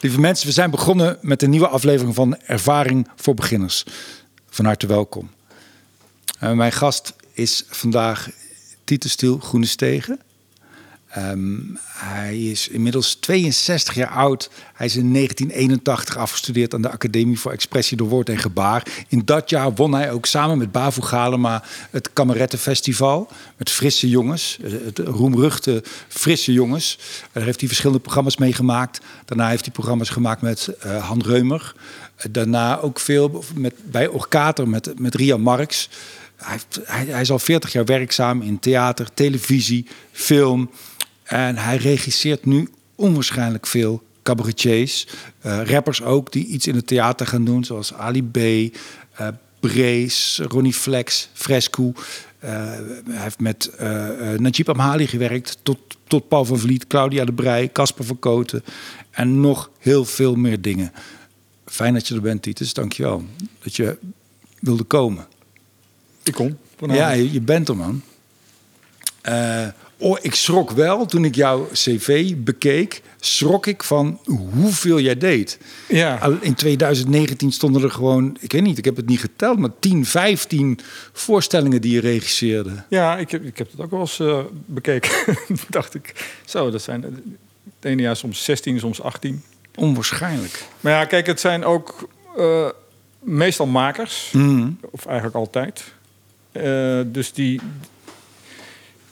Lieve mensen, we zijn begonnen met een nieuwe aflevering van Ervaring voor Beginners. Van harte welkom. Uh, mijn gast is vandaag Titus Stiel Groene Stegen. Um, hij is inmiddels 62 jaar oud. Hij is in 1981 afgestudeerd aan de Academie voor Expressie door Woord en Gebaar. In dat jaar won hij ook samen met Bavo Galema het Kamerettenfestival. Met Frisse Jongens, het roemruchte Frisse Jongens. Daar heeft hij verschillende programma's meegemaakt. Daarna heeft hij programma's gemaakt met uh, Han Reumer. Daarna ook veel met, bij Orkater met, met Ria Marx. Hij, hij, hij is al 40 jaar werkzaam in theater, televisie, film. En hij regisseert nu onwaarschijnlijk veel cabaretiers. Uh, rappers ook, die iets in het theater gaan doen. Zoals Ali B, uh, Brees, Ronnie Flex, Fresco. Uh, hij heeft met Najib Amhali gewerkt. Tot, tot Paul van Vliet, Claudia de Brij, Casper van Koten. En nog heel veel meer dingen. Fijn dat je er bent, Titus. Dankjewel dat je wilde komen. Ik kom. Ja, je, je, bent er, man. Oh, ik schrok wel toen ik jouw cv bekeek. Schrok ik van hoeveel jij deed. Ja. In 2019 stonden er gewoon, ik weet niet, ik heb het niet geteld, maar 10, 15 voorstellingen die je regisseerde. Ja, ik heb, ik heb het ook wel eens uh, bekeken. dacht ik, zo, dat zijn het ene jaar soms 16, soms 18. Onwaarschijnlijk. Maar ja, kijk, het zijn ook uh, meestal makers, mm. of eigenlijk altijd. Uh, dus die,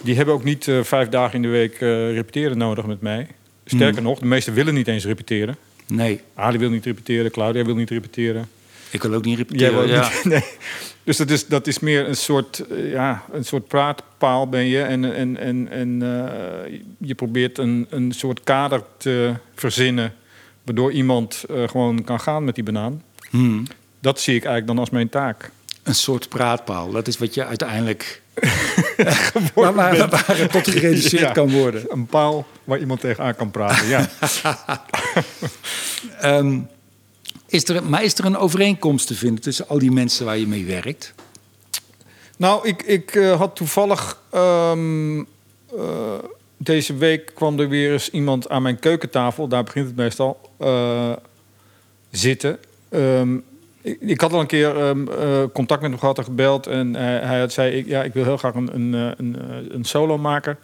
die hebben ook niet uh, vijf dagen in de week uh, repeteren nodig met mij. Sterker mm. nog, de meesten willen niet eens repeteren. Nee. Ali wil niet repeteren, Claudia wil niet repeteren. Ik wil ook niet repeteren. ja. niet, nee. Dus dat is, dat is meer een soort, uh, ja, een soort praatpaal ben je. En, en, en, en je probeert een, een soort kader te verzinnen... waardoor iemand gewoon kan gaan met die banaan. Mm. Dat zie ik eigenlijk dan als mijn taak. Een soort praatpaal. Dat is wat je uiteindelijk waar, waar, waar, het tot gereduceerd ja, kan worden. Een paal waar iemand tegenaan kan praten, ja. um, is er, maar is er een overeenkomst te vinden tussen al die mensen waar je mee werkt? Nou, ik, ik uh, had toevallig... Um, uh, deze week kwam er weer eens iemand aan mijn keukentafel... daar begint het meestal, uh, zitten... Um, ik, had al een keer um, uh, contact met hem gehad en gebeld. En uh, hij had, zei, ik, ja, ik wil heel graag een, een, een, een solo maken.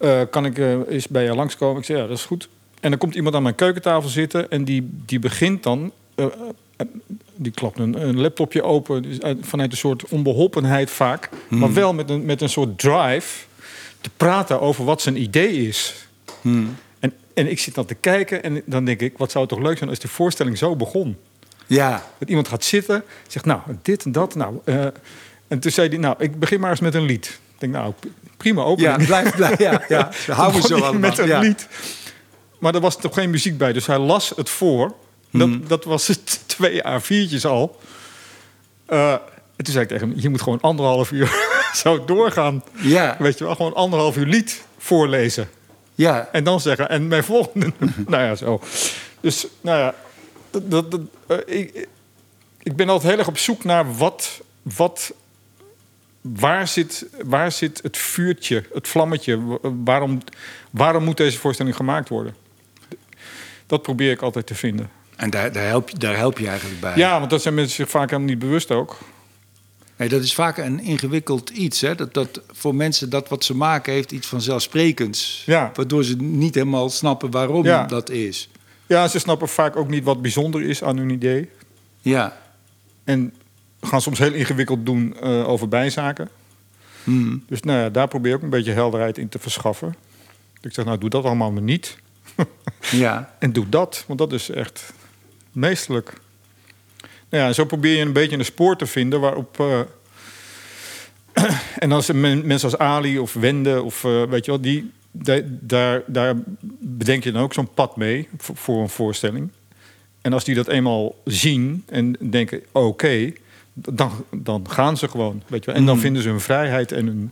Uh, kan ik eens bij je langskomen? Ik zei, ja, dat is goed. En dan komt iemand aan mijn keukentafel zitten... en die, die begint dan... die klapt een, een laptopje open... Dus vanuit een soort onbeholpenheid vaak... Hmm. maar wel met een, met een soort drive... te praten over wat zijn idee is. Hmm. En, en ik zit dan te kijken en dan denk ik... wat zou het toch leuk zijn als die voorstelling zo begon... Ja. Dat iemand gaat zitten, zegt nou, dit en dat. Nou, uh, en toen zei hij, nou, ik begin maar eens met een lied. Ik denk, nou, prima opening. Ja, blijf, blijf, ja, ja. Hou me zo allemaal. Met een ja. lied. Maar er was toch geen muziek bij, dus hij las het voor. Dat, mm. dat was het twee A4'tjes al. Uh, en toen zei ik tegen hem, je moet gewoon anderhalf uur zo doorgaan. Ja. Weet je wel, gewoon anderhalf uur lied voorlezen. Ja. En dan zeggen, en mijn volgende, nou ja, zo. Dus, nou ja, dat, uh, ik, ik ben altijd heel erg op zoek naar wat, wat waar, zit, waar zit het vuurtje, het vlammetje? Waarom, waarom moet deze voorstelling gemaakt worden? Dat probeer ik altijd te vinden. En daar, daar, help, je, daar help je eigenlijk bij? Ja, want dat zijn mensen zich vaak helemaal niet bewust ook. Nee, dat is vaak een ingewikkeld iets. Hè? Dat, dat voor mensen dat wat ze maken heeft iets vanzelfsprekends. Ja. Waardoor ze niet helemaal snappen waarom ja. dat is. Ja, ze snappen vaak ook niet wat bijzonder is aan hun idee. Ja. En gaan soms heel ingewikkeld doen uh, over bijzaken. Hmm. Dus nou ja, daar probeer ik een beetje helderheid in te verschaffen. Ik zeg, nou, doe dat allemaal maar niet. ja. En doe dat, want dat is echt meestelijk. Nou ja, en zo probeer je een beetje een spoor te vinden waarop... Uh, en als mensen als Ali of Wende of uh, weet je wel, die, daar, daar bedenk je dan ook zo'n pad mee voor een voorstelling. En als die dat eenmaal zien en denken, oké, okay, dan, dan gaan ze gewoon. Weet je wel. En dan Mm. vinden ze hun vrijheid en hun,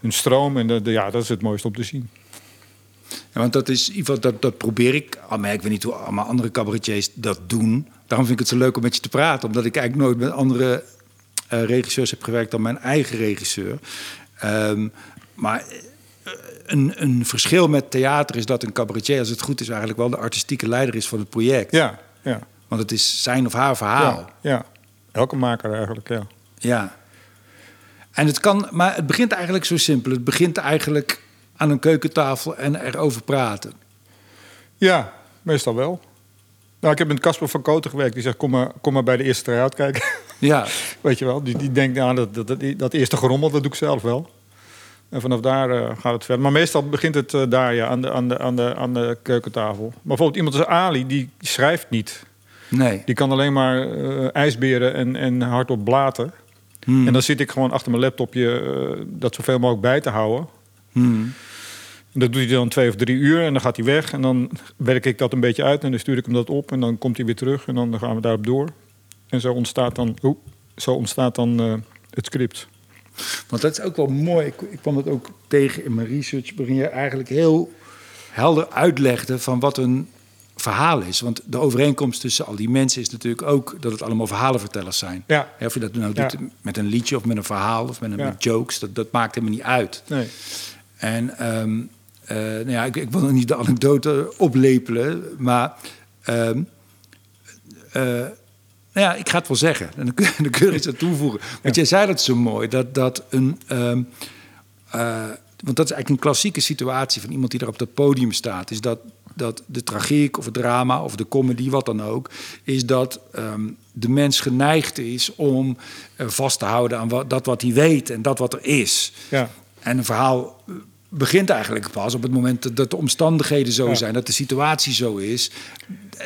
hun stroom. En de, de- ja, dat is het mooiste om te zien. Ja, want dat is wat dat, dat probeer ik. Al maar ik weet niet hoe allemaal andere cabaretiers dat doen. Daarom vind ik het zo leuk om met je te praten. Omdat ik eigenlijk nooit met andere eh, regisseurs heb gewerkt dan mijn eigen regisseur. Ehm, maar een, een verschil met theater is dat een cabaretier, als het goed is, eigenlijk wel de artistieke leider is van het project. Ja, ja. Want het is zijn of haar verhaal. Ja, ja. elke maker eigenlijk, ja. Ja. En het kan, maar het begint eigenlijk zo simpel. Het begint eigenlijk aan een keukentafel en erover praten. Ja, meestal wel. Nou, ik heb met Casper van Koten gewerkt. Die zegt, kom maar, kom maar bij de eerste try-out kijken. Ja. Weet je wel, die, die denkt, nou, dat, dat, dat, dat eerste gerommel, dat doe ik zelf wel. En vanaf daar uh, gaat het verder. Maar meestal begint het uh, daar, ja, aan de, aan, de, aan, de, aan de keukentafel. Maar bijvoorbeeld iemand als Ali, die schrijft niet. Nee. Die kan alleen maar uh, ijsberen en, en hardop blaten. Hmm. En dan zit ik gewoon achter mijn laptopje dat zoveel mogelijk bij te houden. Hmm. En dat doet hij dan twee of drie uur en dan gaat hij weg. En dan werk ik dat een beetje uit en dan stuur ik hem dat op. En dan komt hij weer terug en dan gaan we daarop door. En zo ontstaat dan, oh, zo ontstaat dan het script. Want dat is ook wel mooi. Ik, ik kwam het ook tegen in mijn research, waarin je eigenlijk heel helder uitlegde van wat een verhaal is. Want de overeenkomst tussen al die mensen is natuurlijk ook dat het allemaal verhalenvertellers zijn. Ja. of je dat nou doet ja. met een liedje of met een verhaal of met, een, Ja. met jokes, dat, dat maakt helemaal niet uit. Nee. En ehm, eh, nou ja, ik, ik wil nog niet de anekdote oplepelen, maar ehm, eh, nou ja, ik ga het wel zeggen. En dan kun, dan kun je iets aan toevoegen. Want jij zei dat zo mooi, dat, dat een... eh, want dat is eigenlijk een klassieke situatie van iemand die daar op dat podium staat. Is dat, dat de tragiek of het drama of de comedy, wat dan ook... is dat ehm, de mens geneigd is om eh, vast te houden aan wat, dat wat hij weet en dat wat er is. Ja. En een verhaal begint eigenlijk pas op het moment dat- de omstandigheden zo Ja. zijn, dat de situatie zo is,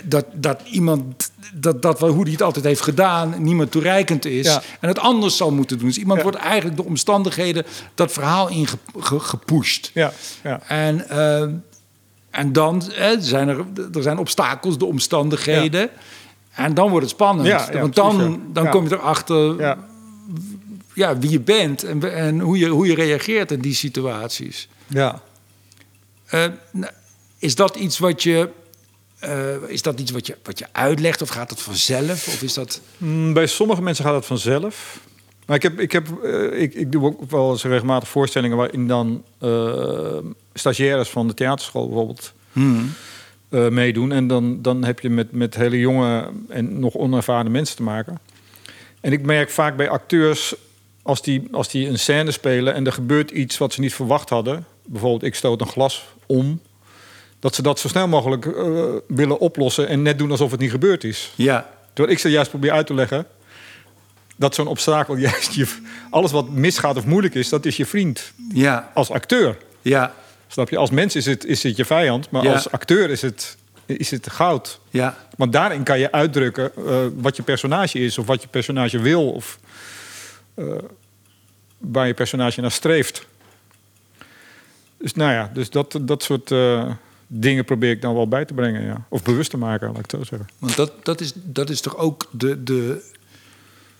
dat, dat iemand, dat, dat wel hoe hij het altijd heeft gedaan, niemand toereikend is Ja. en het anders zal moeten doen. Dus iemand Ja. wordt eigenlijk door omstandigheden dat verhaal ingepusht. Ja, ja. En, eh, en dan hè, zijn er, er zijn obstakels, de omstandigheden. En dan wordt het spannend. Want dan, dan kom je erachter ja. wie je bent en, en hoe, je, hoe je reageert in die situaties. ja. Eh, nou, is dat iets wat je, eh, is dat iets wat je, wat je uitlegt of gaat het vanzelf? Of is dat... Mm, Bij sommige mensen gaat het vanzelf. Maar ik, heb, ik, heb, eh, ik, ik doe ook wel eens regelmatig voorstellingen waarin dan stagiaires van de theaterschool bijvoorbeeld eh, meedoen. En dan, dan heb je met, met hele jonge en nog onervaren mensen te maken. En ik merk vaak bij acteurs, als die, als die een scène spelen en er gebeurt iets wat ze niet verwacht hadden. Bijvoorbeeld, ik stoot een glas om. Dat ze dat zo snel mogelijk eh, willen oplossen en net doen alsof het niet gebeurd is. Ja, Terwijl ik ze juist probeer uit te leggen dat zo'n obstakel juist je, alles wat misgaat of moeilijk is, dat is je vriend ja, als acteur. ja, Snap je? Als mens is het, is het je vijand, maar Ja. als acteur is het, is het goud. ja, Want daarin kan je uitdrukken eh, wat je personage is, of wat je personage wil, of eh, waar je personage naar streeft. Dus nou ja, dus dat, dat soort eh, dingen probeer ik dan wel bij te brengen, ja. Of bewust te maken, laat ik het zo zeggen. want dat, dat, is, dat is toch ook de... de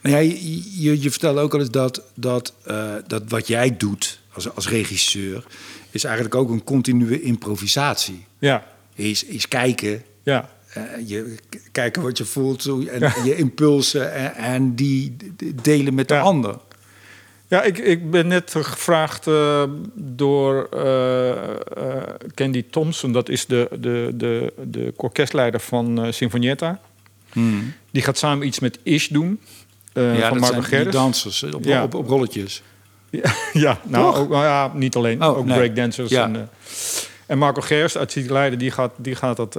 nou ja, je, je, je vertelde ook al eens dat, dat, eh, dat wat jij doet als, als regisseur... is eigenlijk ook een continue improvisatie. Ja, Is, is kijken ja, Eh, je kijken wat je voelt en je impulsen en, en die delen met de Ja. ander. Ja, ik, ik ben net gevraagd eh, door eh, eh, Candy Thompson. Dat is de, de, de, de orkestleider van Sinfonietta. Die gaat samen iets met Ish doen. ja, van dat zijn die dansers op, Ja. op, op rolletjes. Ja, ja, nou, ook, nou ja, niet alleen. Oh, ook nee. breakdancers. Ja. En, en Marco Gerst uit City Leiden, die gaat, die gaat dat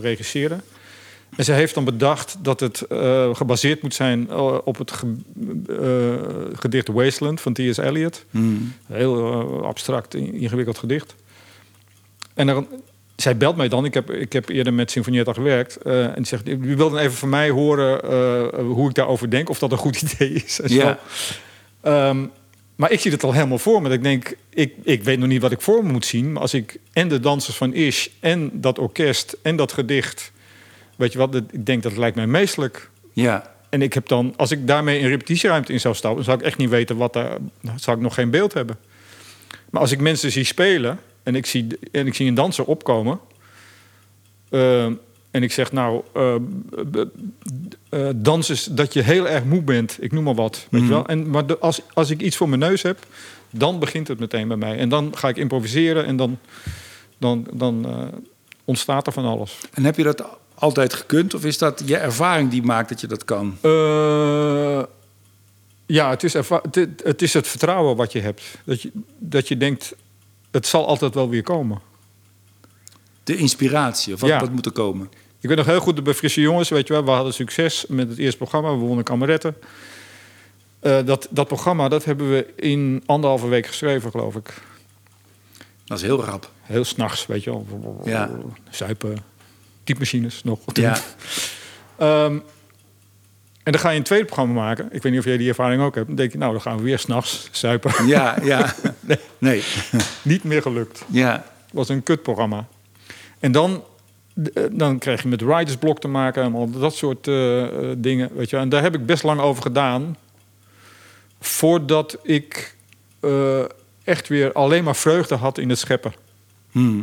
regisseren. En ze heeft dan bedacht dat het eh, gebaseerd moet zijn eh, op het ge- eh, gedicht Wasteland van T.S. Eliot. Hmm. Heel abstract, in- ingewikkeld gedicht. En dan, zij belt mij dan. Ik heb, ik heb eerder met Sinfonietta gewerkt. en die zegt, u wil dan even van mij horen hoe ik daarover denk. Of dat een goed idee is. En zo. Ehm, maar ik zie het al helemaal voor me. Dat Ik denk, ik, ik weet nog niet wat ik voor me moet zien. Maar als ik en de dansers van Ish en dat orkest en dat gedicht... Weet je wat, ik denk dat het lijkt mij meestelijk. Ja, En ik heb dan, als ik daarmee een repetitieruimte in zou stappen... dan zou ik echt niet weten wat daar... zou ik nog geen beeld hebben. Maar als ik mensen zie spelen en ik zie, en ik zie een danser opkomen... ehm, en ik zeg nou, eh, b- eh, dans is dat je heel erg moe bent. Ik noem maar wat. Weet je wel? En, maar de- als, als ik iets voor mijn neus heb, Dan begint het meteen bij mij. En dan ga ik improviseren en dan, dan, dan eh, ontstaat er van alles. En heb je dat altijd gekund? Of is dat je ervaring die maakt dat je dat kan? Eh, ja, het is, het, is het vertrouwen wat je hebt. Dat je, dat je denkt, het zal altijd wel weer komen. De inspiratie, of wat, Ja. wat moet er komen? Ik weet nog heel goed bij Frisse Jongens, weet je wel. We hadden succes met het eerste programma. We wonnen kameretten. Eh, dat, dat programma, dat hebben we in anderhalve week geschreven, geloof ik. Dat is heel rap. Heel s'nachts, weet je wel. Ja. Zuipen, typemachines nog. Ja, Ehm, en dan ga je een tweede programma maken. Ik weet niet of jij die ervaring ook hebt. Dan denk je, nou, dan gaan we weer s'nachts zuipen. ja, ja. Nee. Niet meer gelukt. Ja, Het was een kutprogramma. En dan, eh, dan krijg je met writersblok te maken en al dat soort eh, eh, dingen. Weet je. En daar heb ik best lang over gedaan. Voordat ik echt weer alleen maar vreugde had in het scheppen. Hm.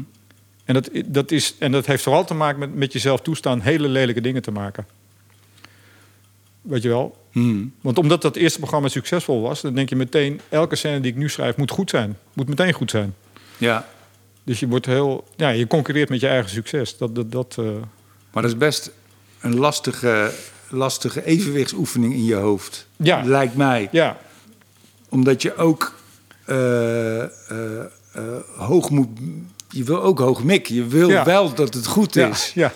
En dat, dat, is, en dat heeft vooral te maken met, met jezelf toestaan hele lelijke dingen te maken. Weet je wel? Hm. Want omdat dat eerste programma succesvol was, dan denk je meteen: elke scène die ik nu schrijf moet goed zijn. Moet meteen goed zijn. ja. Dus je wordt heel. Ja, je concurreert met je eigen succes. Dat, dat, dat, eh, Maar dat is best een lastige, lastige evenwichtsoefening in je hoofd. Ja. Lijkt mij. ja, Omdat je ook eh, eh, hoog moet... Je wil ook hoog mikken. Je wil Ja. wel dat het goed is. ja.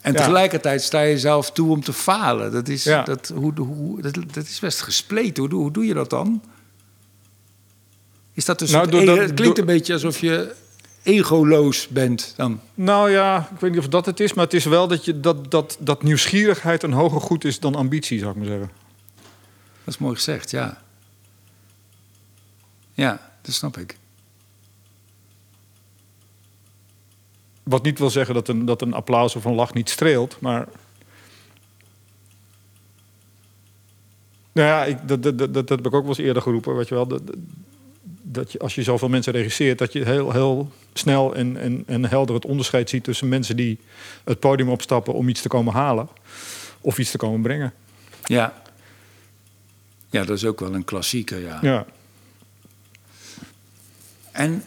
En Ja. tegelijkertijd sta je zelf toe om te falen. Dat is, dat, hoe, hoe, dat, dat is best gespleten. Hoe, doe- hoe doe je dat dan? Is dat dus Nou, doordat- het klinkt door- een beetje alsof je egoloos bent dan. Nou ja, ik weet niet of dat het is, maar het is wel dat, je, dat, dat, dat nieuwsgierigheid een hoger goed is dan ambitie, zou ik maar zeggen. Dat is mooi gezegd, ja. Ja, dat snap ik. Wat niet wil zeggen dat een, dat een applaus of een lach niet streelt, maar. Nou ja, ik, dat, dat, dat, dat heb ik ook wel eens eerder geroepen, weet je wel. Dat, dat je, als je zoveel mensen regisseert, dat je heel, heel snel en, en, en helder het onderscheid ziet tussen mensen die het podium opstappen om iets te komen halen of iets te komen brengen. Ja. Ja, dat is ook wel een klassieker, ja. Ja. En,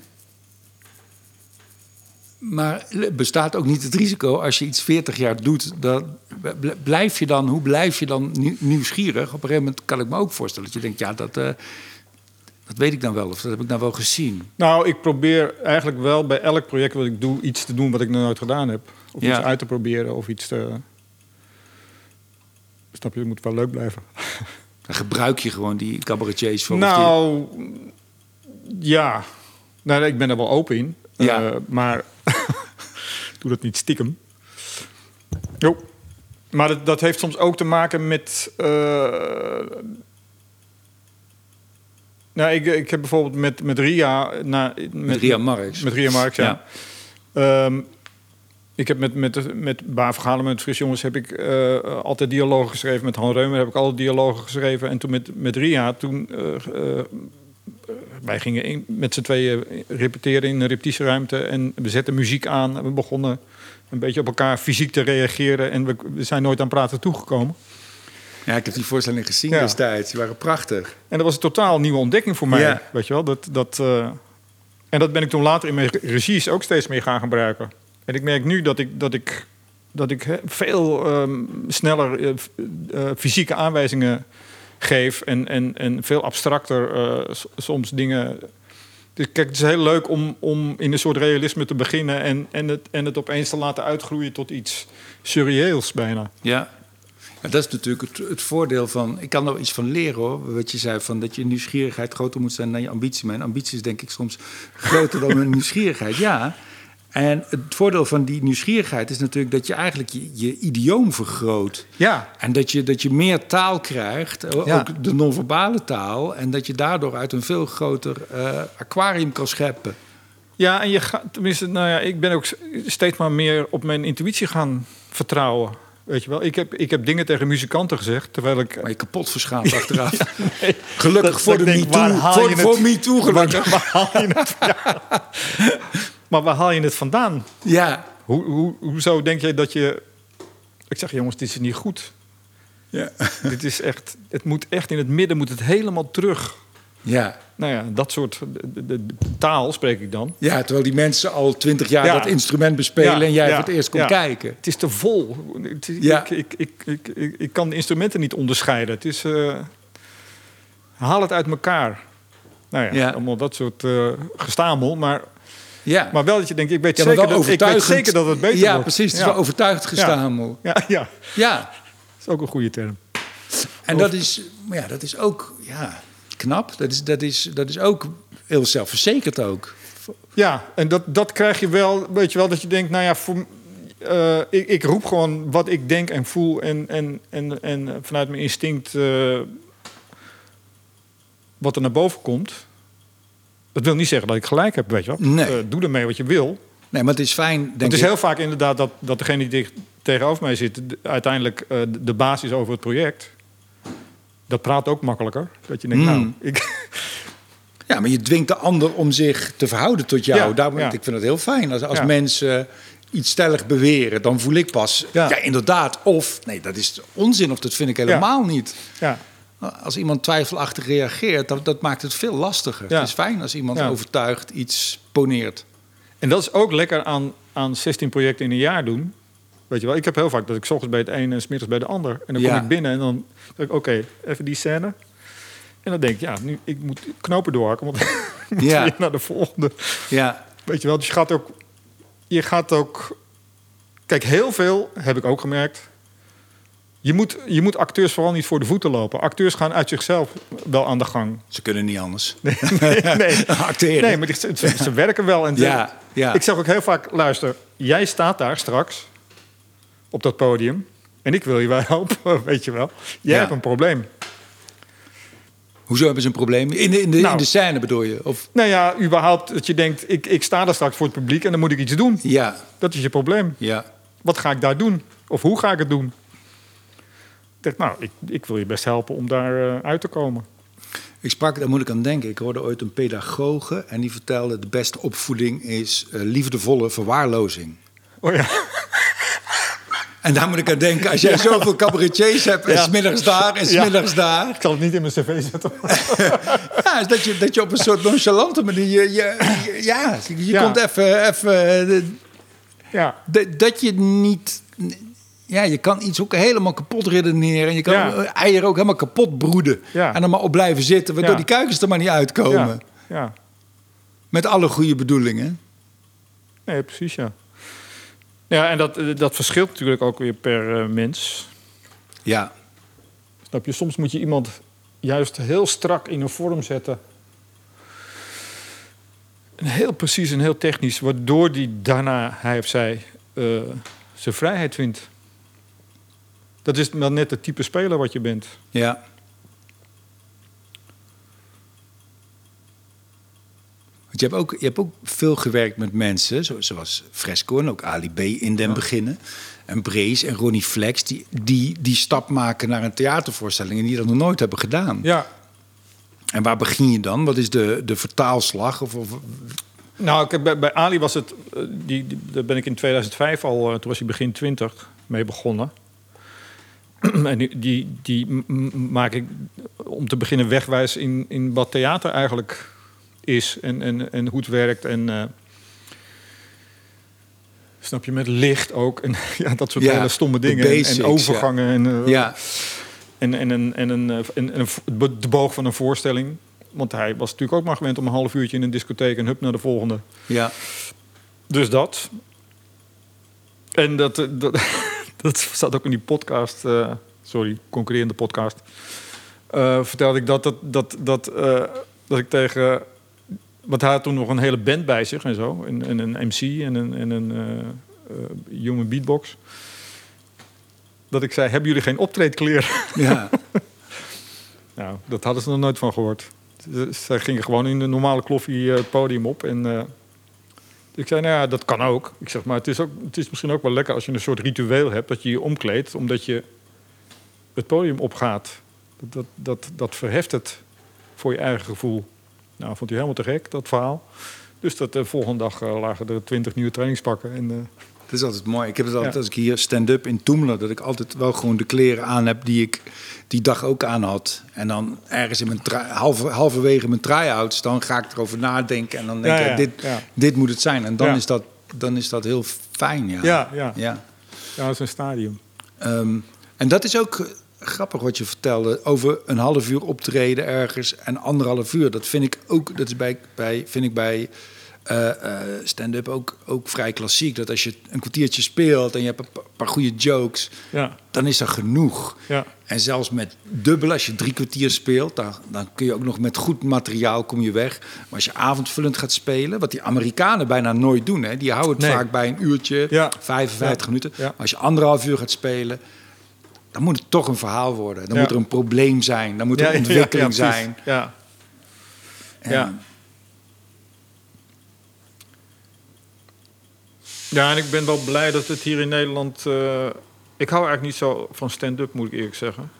maar bestaat ook niet het risico als je iets 40 jaar doet, dat, bl- blijf je dan, hoe blijf je dan nieuw- nieuwsgierig? Op een gegeven moment kan ik me ook voorstellen dat je denkt, ja, dat, eh, dat weet ik dan wel, of dat heb ik dan wel gezien. Nou, ik probeer eigenlijk wel bij elk project wat ik doe iets te doen wat ik nog nooit gedaan heb. Of Ja. iets uit te proberen of iets te. Snap je, het moet wel leuk blijven. Dan gebruik je gewoon die cabaretiers voor. Nou, ja. Nou, ik ben er wel open in. Ja. Eh, maar doe dat niet stiekem. Jo. Maar dat, dat heeft soms ook te maken met... eh, nou, ik, ik heb bijvoorbeeld met, met Ria... Na, met, Ria Marx. Met Ria Marx, ja. Ehm, ik heb met, met, met Baar met Fris Jongens, heb ik eh, altijd dialogen geschreven. Met Han Reumer heb ik alle dialogen geschreven. En toen met, met Ria, toen... eh, wij gingen in- met z'n tweeën repeteren in een repetitieruimte. En we zetten muziek aan. En we begonnen een beetje op elkaar fysiek te reageren. En we, we zijn nooit aan praten toegekomen. Ja, ik heb die voorstellingen gezien Ja. destijds. Die waren prachtig. En dat was een totaal nieuwe ontdekking voor mij. Ja. Weet je wel? Dat, dat, eh, en dat ben ik toen later in mijn regies ook steeds meer gaan gebruiken. En ik merk nu dat ik, dat ik, dat ik veel ehm, sneller eh, eh, fysieke aanwijzingen geef. En, en, en veel abstracter eh, soms dingen. Dus kijk, het is heel leuk om, om in een soort realisme te beginnen. En, en, het, en het opeens te laten uitgroeien tot iets surreëels bijna. Ja. dat is natuurlijk het, het voordeel van... Ik kan er iets van leren hoor. Wat je zei, van dat je nieuwsgierigheid groter moet zijn dan je ambitie. Mijn ambitie is denk ik soms groter dan mijn nieuwsgierigheid. Ja. En het voordeel van die nieuwsgierigheid is natuurlijk dat je eigenlijk je, je idioom vergroot. Ja, En dat je, dat je meer taal krijgt, Ja. ook de non-verbale taal. En dat je daardoor uit een veel groter eh, aquarium kan scheppen. Ja, en je gaat, tenminste, nou ja, ik ben ook steeds maar meer op mijn intuïtie gaan vertrouwen. Weet je wel, ik heb, ik heb dingen tegen muzikanten gezegd, terwijl ik. Maar je kapot verschaamt achteraf. Gelukkig Dat- voor dat de MeToo. Voor, voor MeToo gelukkig. Waar, waar haal je het, ja. Maar waar haal je het vandaan? Ja. Hoe, hoe, hoezo denk jij dat je. Ik zeg, jongens, dit is niet goed. ja. dit is echt. Het moet echt in het midden, moet het helemaal terug. Ja. Nou ja, dat soort de, de- de taal spreek ik dan. ja, terwijl die mensen al twintig jaar Ja. dat instrument bespelen Ja, en jij ja, voor het eerst komt kijken. Het is te vol. Het Ja. ik, ik, ik, ik, ik, ik kan de instrumenten niet onderscheiden. Het is... eh, haal het uit elkaar. Nou ja, allemaal dat soort eh, gestamel. Maar, Ja, maar wel dat je denkt, ik weet, ja, zeker, dat, ik weet zeker dat het beter Ja, wordt. precies. Het is wel overtuigd gestamel. Ja, ja, Ja. dat is ook een goede term. En dat is, maar ja, dat is ook ja, knap. Dat is, dat, is, dat is ook heel zelfverzekerd ook. Ja, en dat, dat krijg je wel, weet je wel, dat je denkt, nou ja, voor, eh, ik, ik roep gewoon wat ik denk en voel en, en, en, en vanuit mijn instinct eh, wat er naar boven komt. Dat wil niet zeggen dat ik gelijk heb, weet je wel. Nee. Eh, doe ermee wat je wil. Nee, maar het is fijn, denk het is ik. heel vaak inderdaad dat, dat degene die dicht tegenover mij zit, de- uiteindelijk eh, de- de baas is over het project. Dat praat ook makkelijker. Dat je denkt, Mm. nou, ik, Ja, maar je dwingt de ander om zich te verhouden tot jou. Ja, Daarom, ja. Ik vind het heel fijn. Als, als Ja. mensen iets stellig beweren, dan voel ik pas... Ja. inderdaad. Of, nee, dat is onzin of dat vind ik helemaal niet. ja, Als iemand twijfelachtig reageert, dat, dat maakt het veel lastiger. Ja. Het is fijn als iemand Ja. overtuigd iets poneert. En dat is ook lekker aan, aan 16 projecten in een jaar doen. Weet je wel, ik heb heel vaak dat ik 's ochtends bij het ene en 's middags bij de ander. En dan Ja. kom ik binnen en dan denk ik, oké, even die scène. En dan denk ik, ja, nu, ik moet knopen doorhakken, want ik moet weer naar de volgende. Ja, Weet je wel, dus je gaat ook... Je gaat ook... Kijk, heel veel, heb ik ook gemerkt... Je moet, je moet acteurs vooral niet voor de voeten lopen. Acteurs gaan uit zichzelf wel aan de gang. ze kunnen niet anders. Nee, nee. Acteren. Nee, maar ze, ze- ze werken wel. En Ja, ja. Ik zeg ook heel vaak, luister, jij staat daar straks op dat podium. En ik wil je wel helpen, weet je wel. Jij Ja. hebt een probleem. Hoezo hebben ze een probleem? In de, in de, Nou. in de scène bedoel je? Of, Nou ja, überhaupt dat je denkt, ik, ik sta daar straks voor het publiek en dan moet ik iets doen. ja, Dat is je probleem. ja. Wat ga ik daar doen? Of hoe ga ik het doen? Denk, nou, ik, ik wil je best helpen om daar eh, uit te komen. Ik sprak, daar moet ik aan denken. Ik hoorde ooit een pedagoge en die vertelde... de beste opvoeding is eh, liefdevolle verwaarlozing. Oh ja, En daar moet ik aan denken. Als jij zoveel cabaretiers hebt en Ja. smiddags daar en Ja. smiddags daar... ik zal het niet in mijn cv zetten. Ja, dat, je, dat je op een soort nonchalante manier... Je, je- ja, je komt even... even eh, ja, dat je niet... Ja, je kan iets ook helemaal kapot redeneren. En je kan Ja. eieren ook helemaal kapot broeden. Ja. En er maar op blijven zitten, waardoor Ja. die kuikens er maar niet uitkomen. ja, ja. Met alle goede bedoelingen. Nee, precies, ja. Ja, en dat, eh, dat verschilt natuurlijk ook weer per eh, mens. Ja, Snap je? Soms moet je iemand juist heel strak in een vorm zetten. En heel precies en heel technisch, waardoor die daarna, hij of zij, eh, zijn vrijheid vindt. Dat is dan net het type speler wat je bent. ja. Want je hebt, ook, je hebt ook veel gewerkt met mensen, zo- zoals Fresco en ook Ali B in den beginnen. En Brees en Ronnie Flex, die, die die stap maken naar een theatervoorstelling en die dat nog nooit hebben gedaan. Ja. En waar begin je dan? Wat is de, de vertaalslag? Of, of, Nou, ik heb bij, bij Ali was het, eh, die, die, daar ben ik in 2005 al, eh, toen was hij begin 20 mee begonnen. en die, die, maak ik om te beginnen wegwijs in, in wat theater eigenlijk is en, en, en hoe het werkt. En eh, snap je, met licht ook. En ja, dat soort Ja, hele stomme dingen. En- basics, en overgangen. En, eh, ja, en, en, en, en, eh, en, en een- de boog van een voorstelling. Want hij was natuurlijk ook maar gewend om een half uurtje in een discotheek en hup naar de volgende. ja, Dus dat. En dat, dat, dat staat ook in die podcast. eh, sorry, concurrerende podcast. eh, vertelde ik dat, dat, dat, dat, eh, dat ik tegen. Want hij had toen nog een hele band bij zich en zo. En, en een MC en een, en een human beatbox. Dat ik zei: Hebben jullie geen optreedkleren? ja. Nou, dat hadden ze nog nooit van gehoord. Ze- Zij gingen gewoon in de normale kloffie het podium op. En ik zei, nou ja, dat kan ook. Ik zeg, maar het is, ook, het is misschien ook wel lekker als je een soort ritueel hebt... dat je je omkleedt, omdat je het podium opgaat. Dat, dat, dat, dat verheft het voor je eigen gevoel. Nou, vond hij helemaal te gek, dat verhaal. Dus dat de volgende dag eh, lagen er twintig nieuwe trainingspakken. En, eh, dat is altijd mooi. Ik heb het altijd Ja. als ik hier stand-up in Toemelen, dat ik altijd wel gewoon de kleren aan heb die ik die dag ook aan had. En dan ergens in mijn halve, halverwege mijn try-outs, dan ga ik erover nadenken en dan denk ik, ja, dit, ja. dit moet het zijn. En dan, is, dat, dan is dat heel fijn, ja. Ja, ja. ja. Ja, dat is een stadium. Ehm, en dat is ook eh, grappig wat je vertelde over een half uur optreden ergens en anderhalf uur. Dat vind ik ook, dat is bij, bij, vind ik bij eh, eh, stand-up ook, ook vrij klassiek. Dat als je een kwartiertje speelt en je hebt een pa- paar goede jokes, Ja, dan is dat genoeg. ja. En zelfs met dubbel, als je drie kwartier speelt, dan, dan kun je ook nog met goed materiaal kom je weg. Maar als je avondvullend gaat spelen, wat die Amerikanen bijna nooit doen, hè, die houden het Nee. vaak bij een uurtje, Ja. 55 Ja. minuten. Maar als je anderhalf uur gaat spelen, dan moet het toch een verhaal worden. Dan moet er een probleem zijn, dan moet er ontwikkeling zijn. Ja. En- Ja. en ik ben wel blij dat het hier in Nederland... eh, ik hou eigenlijk niet zo van stand-up, moet ik eerlijk zeggen.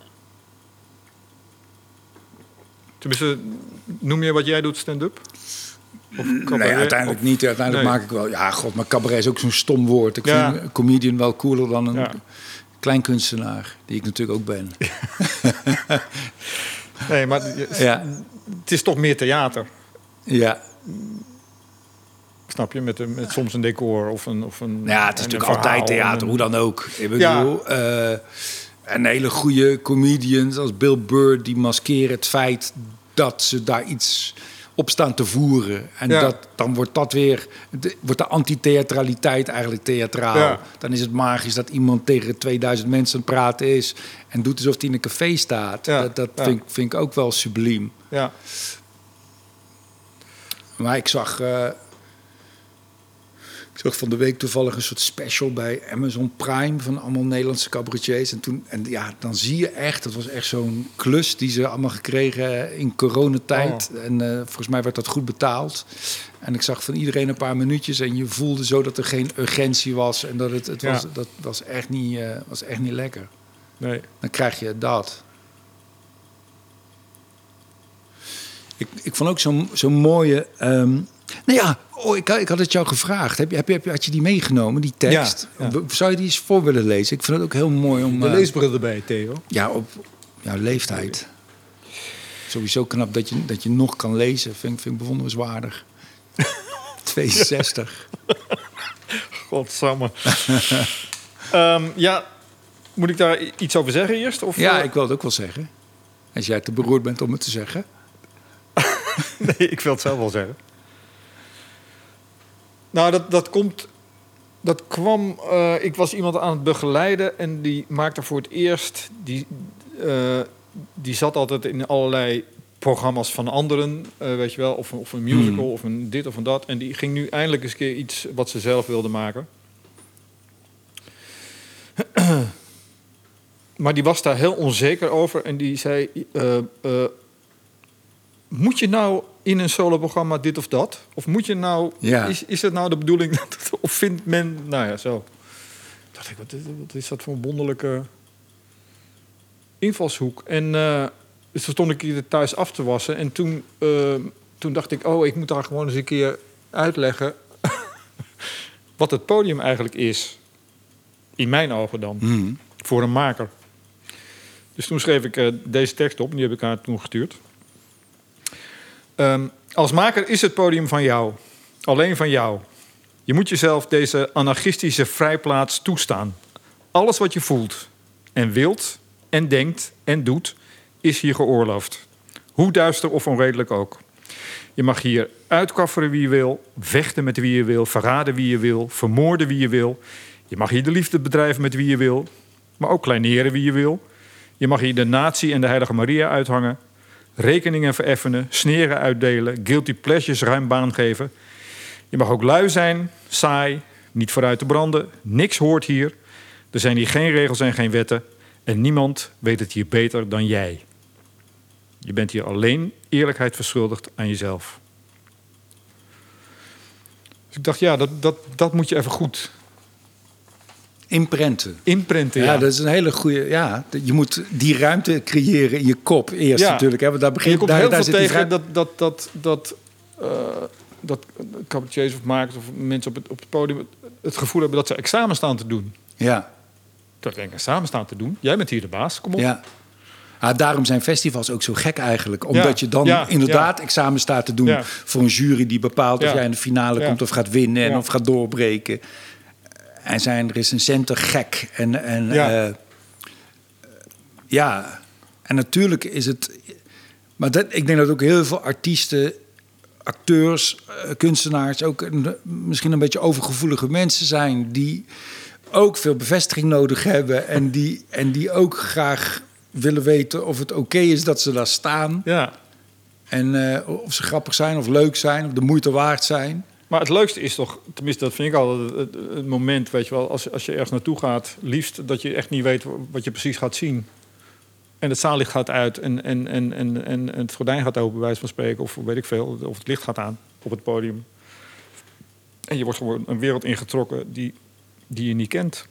Tenminste, noem je wat jij doet stand-up? Of Nee, uiteindelijk Of- niet. Uiteindelijk Nee. maak ik wel... Ja, god, maar cabaret is ook zo'n stom woord. Ik Ja. vind een comedian wel cooler dan een Ja. kleinkunstenaar. Die ik natuurlijk ook ben. Nee, maar het Ja, het is toch meer theater. ja. Snap je? Met, een- met soms een decor of een. Of een Ja, het is natuurlijk altijd theater, een- hoe dan ook. Ik Ja. bedoel, eh, een hele goede comedians als Bill Burr... die maskeren het feit dat ze daar iets op staan te voeren. En Ja. dat, dan wordt dat weer... de- wordt de anti-theatraliteit eigenlijk theatraal. Ja. Dan is het magisch dat iemand tegen 2000 mensen praten is... en doet alsof hij in een café staat. Ja. Dat, dat Ja. vind, ik- vind ik ook wel subliem. Ja, Maar ik zag, eh, ik zag van de week toevallig een soort special bij Amazon Prime van allemaal Nederlandse cabaretiers. En, toen, en ja, dan zie je echt, dat was echt zo'n klus die ze allemaal gekregen in coronatijd. En eh, volgens mij werd dat goed betaald. En ik zag van iedereen een paar minuutjes en je voelde zo dat er geen urgentie was. En dat het, het Ja. was, dat was echt, niet, eh, was echt niet lekker. nee. Dan krijg je dat. Ik, ik vond ook zo'n zo'n mooie. ehm, nou ja, oh, ik, ik had het jou gevraagd. Heb je, heb je, had je die meegenomen, die tekst? Ja, ja. W- Zou je die eens voor willen lezen? Ik vind het ook heel mooi om. De eh, leesbril erbij, Theo. ja, op jouw leeftijd. Sowieso knap dat je, dat je nog kan lezen. Vind, ik- vind ik bewonderenswaardig. 62. Godsamme. Ehm, ja, moet ik daar iets over zeggen eerst? Of, Ja, eh, ik wil het ook wel zeggen. Als jij te beroerd bent om het te zeggen. Nee, ik wil het zelf wel zeggen. Nou, dat, dat komt... Dat kwam... eh, ik was iemand aan het begeleiden en die maakte voor het eerst... Die, eh, die zat altijd in allerlei programma's van anderen, eh, weet je wel. Of, of een musical, Hmm. of een dit of een dat. En die ging nu eindelijk eens een keer iets wat ze zelf wilde maken. Maar die was daar heel onzeker over en die zei... moet je nou in een soloprogramma dit of dat? Of moet je nou... Ja. Is, is het nou de bedoeling... Dat, of vindt men... Nou ja, zo. dacht ik, wat is, wat is dat voor een wonderlijke invalshoek? En eh, dus toen stond ik hier thuis af te wassen. En toen, eh, toen dacht ik, oh, ik moet daar gewoon eens een keer uitleggen... wat het podium eigenlijk is. In mijn ogen dan Mhm. voor een maker. Dus toen schreef ik eh, deze tekst op en die heb ik haar toen gestuurd. Ehm, als maker is het podium van jou, alleen van jou. Je moet jezelf deze anarchistische vrijplaats toestaan. Alles wat je voelt en wilt en denkt en doet, is hier geoorloofd. Hoe duister of onredelijk ook. Je mag hier uitkafferen wie je wil, vechten met wie je wil, verraden wie je wil, vermoorden wie je wil. Je mag hier de liefde bedrijven met wie je wil, maar ook kleineren wie je wil. Je mag hier de natie en de heilige Maria uithangen, rekeningen vereffenen, sneren uitdelen, guilty pleasures ruim baan geven. Je mag ook lui zijn, saai, niet vooruit te branden, niks hoort hier. Er zijn hier geen regels en geen wetten en niemand weet het hier beter dan jij. Je bent hier alleen eerlijkheid verschuldigd aan jezelf. Dus ik dacht, ja, dat, dat, dat moet je even goed Imprenten. Ja, Ja, dat is een hele goede. Ja, je moet die ruimte creëren in je kop eerst Ja. natuurlijk. Hè, want daar En je begint komt daar, heel daar veel tegen dat, dat, dat, dat, eh, dat cabaretiers of makers of mensen op het, op het podium het, gevoel hebben dat ze examen staan te doen. Ja, Dat denk ik, examen staan te doen. Jij bent hier de baas, kom op. ja. Ah, daarom zijn festivals ook zo gek eigenlijk. Omdat Ja, je dan ja, inderdaad examen staat te doen Ja. voor een jury die bepaalt of Ja. jij in de finale Ja. komt of gaat winnen en Ja. of gaat doorbreken. En zijn recensenten gek. En, en Ja. ja. ja, en natuurlijk is het. Maar dat, ik denk dat ook heel veel artiesten, acteurs, eh, kunstenaars ook een- misschien een beetje overgevoelige mensen zijn die ook veel bevestiging nodig hebben en die, en die ook graag willen weten of het oké is dat ze daar staan. Ja. En eh, of ze grappig zijn of leuk zijn of de moeite waard zijn. Maar het leukste is toch, tenminste dat vind ik altijd het, moment, weet je wel, als, als je ergens naartoe gaat, liefst dat je echt niet weet wat je precies gaat zien. En het zaallicht gaat uit en, en, en, en, en het gordijn gaat open, bij wijze van spreken, of weet ik veel, of het licht gaat aan op het podium. En je wordt gewoon een wereld ingetrokken die, die je niet kent.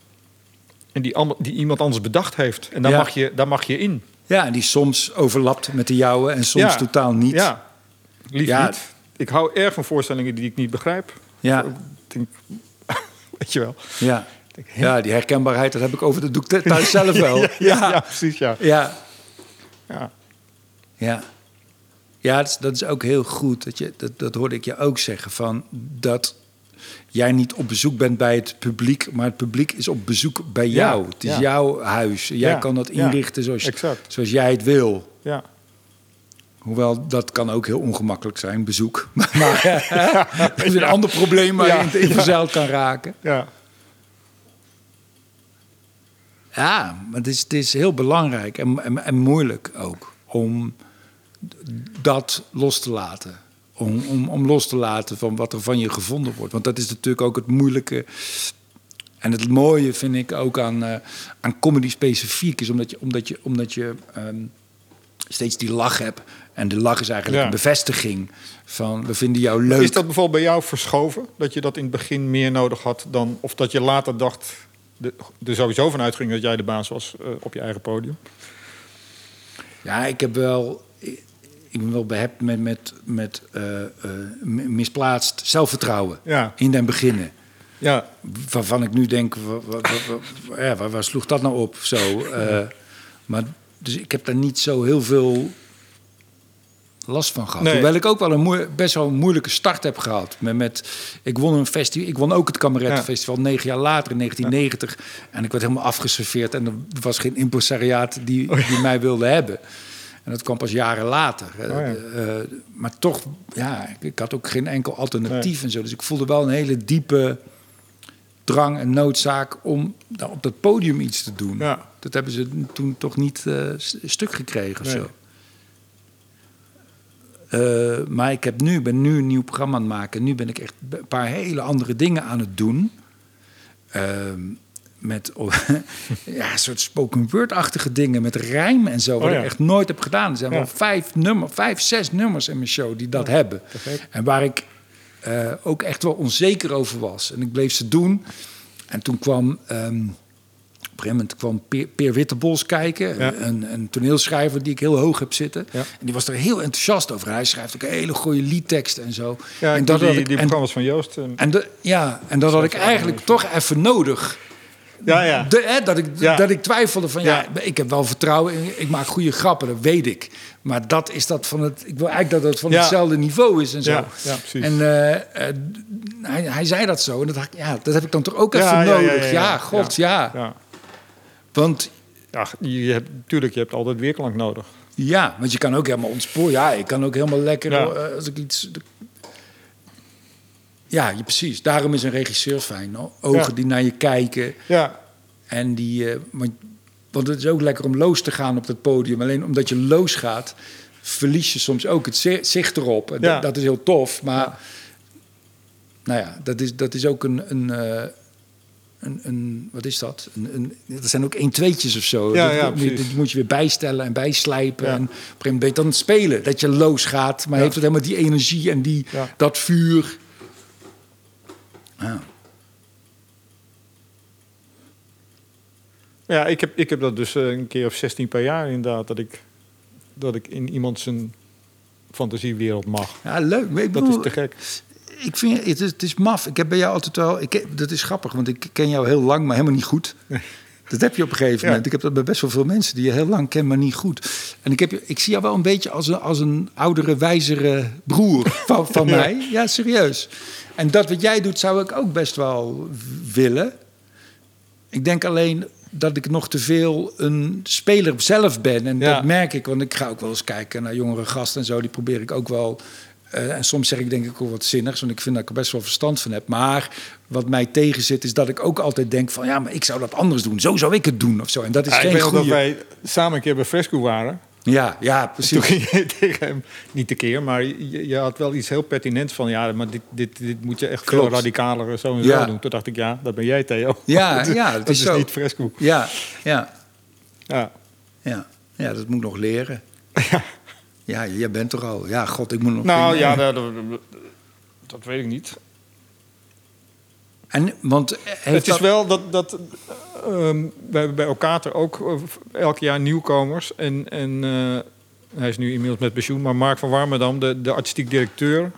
En die, die iemand anders bedacht heeft. En daar, Ja. mag, je, daar mag je in. Ja, en die soms overlapt met de jouwe en soms Ja. totaal niet. Ja, lief Ja. niet. Ik hou erg van voorstellingen die ik niet begrijp. Ja. Ik denk, weet je wel. Ja. Denk, ja, die herkenbaarheid, dat heb ik over de doek thuis zelf wel. ja, ja, ja, precies, ja. Ja, ja. ja. Ja, dat is, dat is ook heel goed. Dat, je, dat, dat hoorde ik je ook zeggen. Van dat jij niet op bezoek bent bij het publiek, maar het publiek is op bezoek bij Ja, jou. Het is ja. jouw huis. Jij Ja, kan dat inrichten zoals, zoals jij het wil. ja. Hoewel dat kan ook heel ongemakkelijk zijn, bezoek. Maar dat is een ander probleem waar Ja, je in, verzeild kan raken. ja. Ja, maar het is, het is heel belangrijk en, en, en moeilijk ook om dat los te laten. Om, om, om los te laten van wat er van je gevonden wordt. Want dat is natuurlijk ook het moeilijke. En het mooie vind ik ook aan, eh, aan comedy specifiek is omdat je, omdat je, omdat je ehm, steeds die lach hebt. En de lach is eigenlijk Ja. een bevestiging van we vinden jou leuk. Is dat bijvoorbeeld bij jou verschoven? Dat je dat in het begin meer nodig had dan... Of dat je later dacht... De, er sowieso van uitging dat jij de baas was eh, op je eigen podium. Ja, ik heb wel. Ik ben wel behept met, met, met eh, eh, misplaatst zelfvertrouwen Ja. in den beginnen. Ja, Waarvan ik nu denk, waar, waar sloeg dat nou op? Zo, maar dus ik heb daar niet zo heel veel last van gehad. Nee. Hoewel ik ook wel een best wel een moeilijke start heb gehad. Met, met, ik, won een festival, ik won ook het Kamerettenfestival negen jaar later, in 1990. En ik werd helemaal afgeserveerd. En er was geen impresariaat die, Oh die mij wilde hebben. En dat kwam pas jaren later. Oh ja. Eh, eh, maar toch, ja, ik, ik had ook geen enkel alternatief en zo. Dus ik voelde wel een hele diepe drang en noodzaak om nou, op dat podium iets te doen. Ja. Dat hebben ze toen toch niet eh, stuk gekregen of Nee. zo. Eh, maar ik heb nu, ben nu een nieuw programma aan het maken. Nu ben ik echt een paar hele andere dingen aan het doen. Ehm, met ja, een soort spoken word-achtige dingen, met rijm en zo. Wat Oh ja. ik echt nooit heb gedaan. Er zijn Ja. wel vijf, nummer, vijf, zes nummers in mijn show die dat hebben. En waar ik eh, ook echt wel onzeker over was. En ik bleef ze doen. En toen kwam... ehm, op een gegeven moment kwam Peer, Peer Wittebols kijken. Ja. Een, een toneelschrijver die ik heel hoog heb zitten. Ja. En die was er heel enthousiast over. Hij schrijft ook hele goede liedteksten en zo. ja en en dat die, had die, ik, en, programma's van Joost. eh, en de, ja, en dat had ik eigenlijk toch even nodig. Ja, ja. De, hè, dat, ik, Ja. dat ik twijfelde van, ja. Ja. ik heb wel vertrouwen in, ik maak goede grappen, dat weet ik. Maar dat is dat van het, ik wil eigenlijk dat het van hetzelfde niveau is en zo. Ja, ja, precies. En eh, eh, hij, hij zei dat zo en dat, ja, dat heb ik dan toch ook even nodig. ja, god, ja. ja. Want Ja, je hebt, tuurlijk, je hebt altijd weerklank nodig. Ja, want je kan ook helemaal ontsporen. Ja, ik kan ook helemaal lekker eh, als ik iets. Ja, je, precies. Daarom is een regisseur fijn. Ogen Ja. die naar je kijken. Ja, En die. eh, want, want het is ook lekker om los te gaan op dat podium. Alleen omdat je los gaat, verlies je soms ook het zi- zicht erop. En Ja. dat, dat is heel tof. Maar. Nou ja, dat is, dat is ook een. een eh, een, een, wat is dat? Een, een, dat zijn ook 1 tweetjes of zo. Ja, dat, ja, dat moet je- precies. dat moet je weer bijstellen en bijslijpen. Ja. En op een gegeven moment ben je dan het spelen. Dat je los gaat, maar heeft het helemaal die energie en die, dat vuur. Ja. ja ik, heb, ik heb dat dus eh, een keer of 16 per jaar inderdaad. Dat ik, dat ik in iemand zijn fantasiewereld mag. ja, leuk. Maar ik Dat bedoel, is te gek. ik vind het, is- het is maf. Ik heb bij jou altijd wel. Ik, dat is grappig, want ik ken jou heel lang, maar helemaal niet goed. Dat heb je op een gegeven Ja. moment. Ik heb dat bij best wel veel mensen die je heel lang ken, maar niet goed. En ik, heb, ik zie jou wel een beetje als een, als een oudere, wijzere broer van, van mij. Ja, serieus. En dat wat jij doet, zou ik ook best wel willen. Ik denk alleen dat ik nog te veel een speler zelf ben. En Ja. dat merk ik, want ik ga ook wel eens kijken naar jongere gasten en zo. Die probeer ik ook wel. Eh, en soms zeg ik denk ik ook wat zinnigs, want ik vind dat ik er best wel verstand van heb. Maar wat mij tegenzit is dat ik ook altijd denk van... ja, maar ik zou dat anders doen. Zo zou ik het doen of zo. En dat is Ja, ik geen weet nog dat wij samen een keer bij Fresco waren. Ja, ja, Toen precies. ging je tegen hem, niet de keer, maar je, je had wel iets heel pertinents van... ja, maar dit, dit, dit moet je echt veel radicaler zo en Ja. zo doen. Toen dacht ik, ja, dat ben jij, Theo. Ja, dat, ja, dat dat is is zo. niet Fresco. Ja, ja, Ja. ja. Ja, dat moet ik nog leren. Ja, jij bent er al. Ja, god, ik moet nog... Nou ja, dat, dat, weet ik niet. En, want eh, heeft het is dat- wel dat, dat ehm, we hebben bij Okater ook eh, elk jaar nieuwkomers. En, en eh, hij is nu inmiddels met pensioen, maar Mark van Warmerdam, de, de artistiek directeur.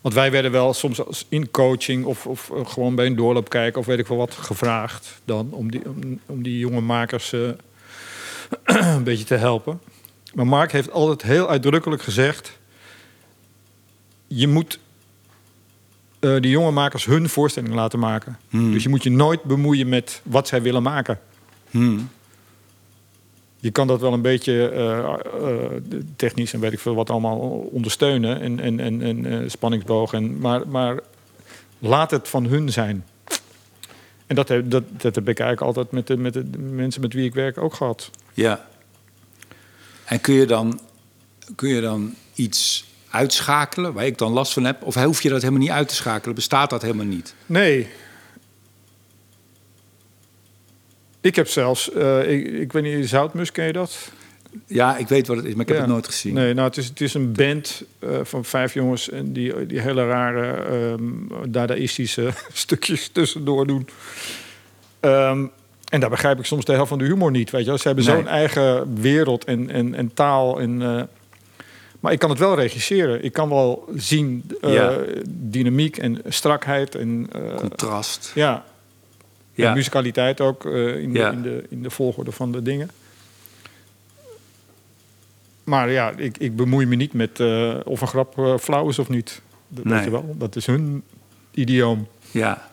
Want wij werden wel soms als in coaching of, of gewoon bij een doorloop kijken of weet ik wel wat gevraagd dan om die, om, om die jonge makers een beetje te helpen. Maar Mark heeft altijd heel uitdrukkelijk gezegd: je moet eh die jonge makers hun voorstelling laten maken. Hmm. Dus je moet je nooit bemoeien met wat zij willen maken. Hmm. Je kan dat wel een beetje eh, eh, technisch en weet ik veel wat allemaal ondersteunen. En, en, en, en spanningsboog. En, maar, maar laat het van hun zijn. En dat heb, dat, dat heb ik eigenlijk altijd met de, met de mensen met wie ik werk ook gehad. Ja. En kun je dan, kun je dan iets uitschakelen waar ik dan last van heb? Of hoef je dat helemaal niet uit te schakelen? Bestaat dat helemaal niet? Nee. Ik heb zelfs, eh, ik, ik weet niet, Zoutmus, ken je dat? Ja, ik weet wat het is, maar ik heb Ja. het nooit gezien. Nee, nou, het is, het is een band eh, van vijf jongens en die, die hele rare ehm dadaïstische stukjes tussendoor doen. Ehm, en daar begrijp ik soms de helft van de humor niet. Weet je. Ze hebben Nee. zo'n eigen wereld en, en, en taal. En, eh, maar ik kan het wel regisseren. Ik kan wel zien eh, Ja. dynamiek en strakheid en eh, Contrast. ja, Ja. en musicaliteit ook in, Ja. de, in, de, in de volgorde van de dingen. Maar ja, ik, ik bemoei me niet met of een grap flauw is of niet. Dat, Nee. weet je wel. dat is hun idioom. Ja.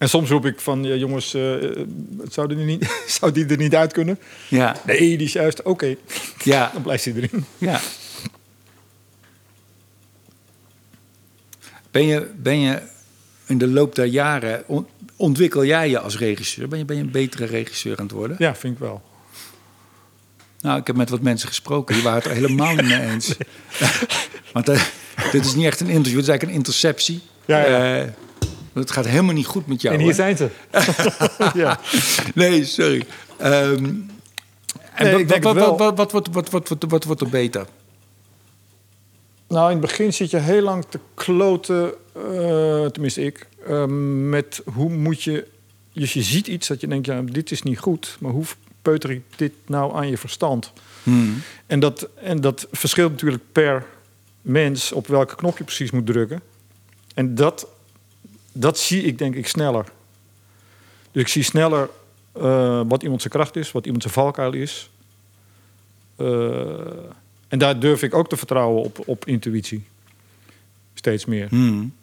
En soms roep ik van, ja, jongens, het zou, die niet, zou die er niet uit kunnen? Ja. Nee, die is juist, oké, Ja. dan blijft hij erin. Ja. Ben je, ben je in de loop der jaren, on- ontwikkel jij je als regisseur? Ben je, ben je een betere regisseur aan het worden? Ja, vind ik wel. Nou, ik heb met wat mensen gesproken, die waren het er helemaal niet mee eens. Want eh, dit is niet echt een interview, het is eigenlijk een interceptie. Ja, ja. Het gaat helemaal niet goed met jou. en hier hè? zijn ze. ja. Nee, sorry. Ehm, en Nee, wat, wat, wat, wat, wat, wat, wat, wat, wordt er beter? Nou, in het begin zit je heel lang te kloten, eh, tenminste ik, eh, met hoe moet je... Dus je ziet iets dat je denkt, ja, dit is niet goed, maar hoe peuter ik dit nou aan je verstand? Hmm. En dat, en dat verschilt natuurlijk per mens op welke knop je precies moet drukken. En dat, dat zie ik denk ik sneller. Dus ik zie sneller eh, wat iemand zijn kracht is, wat iemand zijn valkuil is. Eh, en daar durf ik ook te vertrouwen op, op intuïtie. Steeds meer. Hmm.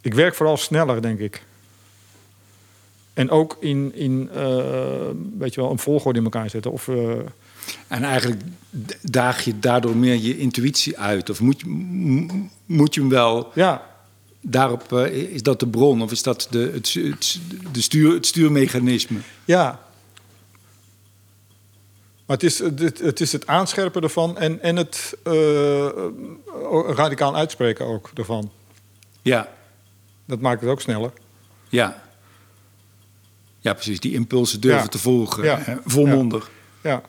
Ik werk vooral sneller, denk ik. En ook in, in eh, weet je wel, een volgorde in elkaar zetten. Of, En eigenlijk daag je daardoor meer je intuïtie uit? Of moet moet je hem wel ja, daarop, eh, is dat de bron of is dat de, het, het, de stuur, het stuurmechanisme? Ja. Maar het is het, het, is het aanscherpen ervan en, en het eh, radicaal uitspreken ook ervan. Ja, Dat maakt het ook sneller. ja. Ja, precies. Die impulsen durven Ja. te volgen. Ja. hè, Volmondig. Ja.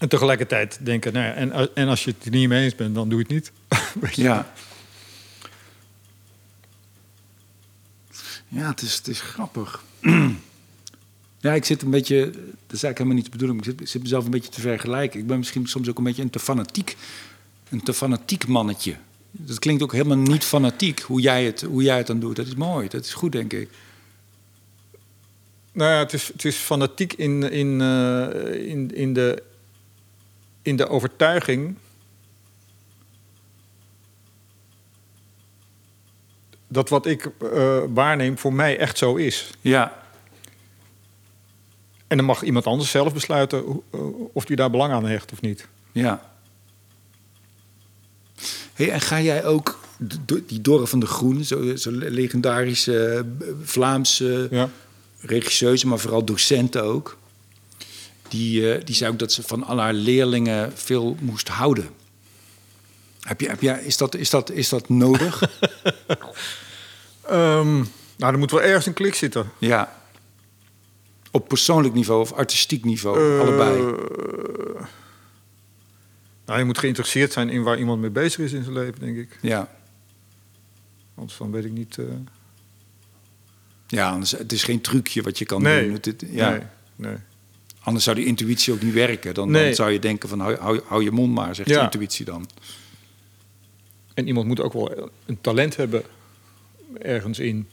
En tegelijkertijd denken, nou ja, en, en als je het er niet mee eens bent, dan doe je het niet. Ja. Ja, het is, het is grappig. Ja, ik zit een beetje, dat is eigenlijk helemaal niet de bedoeling, ik zit, ik zit mezelf een beetje te vergelijken. Ik ben misschien soms ook een beetje een te fanatiek, een te fanatiek mannetje. Dat klinkt ook helemaal niet fanatiek, hoe jij het, hoe jij het dan doet. Dat is mooi, dat is goed, denk ik. Nou ja, het is, het is fanatiek in, in, eh, in, in, de, in de overtuiging dat wat ik eh, waarneem voor mij echt zo is. Ja, En dan mag iemand anders zelf besluiten eh, of die daar belang aan hecht of niet. ja. Hey, en ga jij ook die Dorre van de Groen, zo, zo legendarische eh, Vlaamse Ja. regisseurs, maar vooral docenten ook. Die, eh, die zei ook dat ze van al haar leerlingen veel moest houden. Heb je, heb jij, is, dat, is, dat, is dat nodig? Ehm, nou, er moet wel ergens een klik zitten. ja. Op persoonlijk niveau of artistiek niveau, Eh, allebei. Nou, je moet geïnteresseerd zijn in waar iemand mee bezig is in zijn leven, denk ik. Ja. Anders dan weet ik niet. eh, ja, anders, het is geen trucje wat je kan Nee. doen. Het, het- ja. Nee, nee. Anders zou die intuïtie ook niet werken. Dan, Nee. dan zou je denken van hou, hou, hou je mond maar, zegt Ja. de intuïtie dan. En iemand moet ook wel een talent hebben ergens in.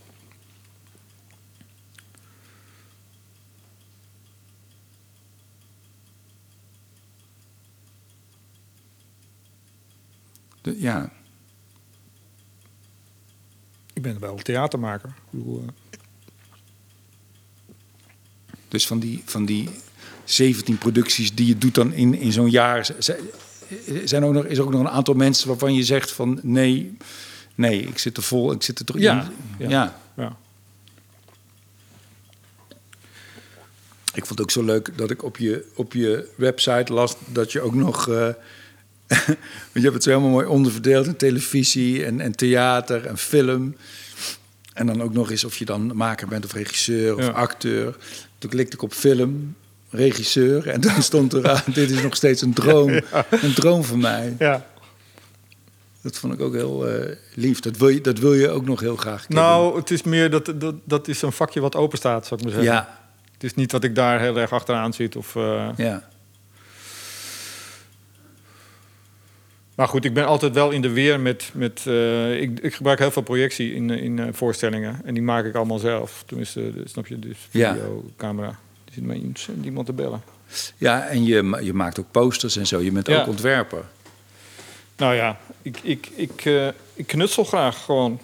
De- ja. Ik ben wel theatermaker. Ik bedoel, eh, Dus van die, van die 17 producties die je doet dan in, in zo'n jaar... z- Zijn ook nog, is er ook nog een aantal mensen waarvan je zegt van... nee, nee, ik zit er vol, ik zit er toch Ja, in. ja. ja. ja. Ik vond het ook zo leuk dat ik op je, op je website las dat je ook nog. eh, want je hebt het zo helemaal mooi onderverdeeld in televisie en, en theater en film. En dan ook nog eens of je dan maker bent of regisseur of Ja. acteur. Toen klikte ik op film, regisseur. En dan stond er aan, dit is nog steeds een droom. Een droom van mij. ja. Dat vond ik ook heel eh, lief. Dat wil, je, dat wil je ook nog heel graag. keer Nou, het is meer dat, dat dat is een vakje wat open staat, zou ik maar zeggen. Ja, Het is niet dat ik daar heel erg achteraan zit. Of, eh, ja. Maar goed, ik ben altijd wel in de weer met... met eh, ik, ik gebruik heel veel projectie in, in voorstellingen. En die maak ik allemaal zelf. Tenminste, snap je? Dus Ja. video, camera. Zit iemand- te bellen. ja en je, je maakt ook posters en zo. Je bent Ja. ook ontwerper. Nou ja, ik, ik, ik, eh, ik knutsel graag gewoon.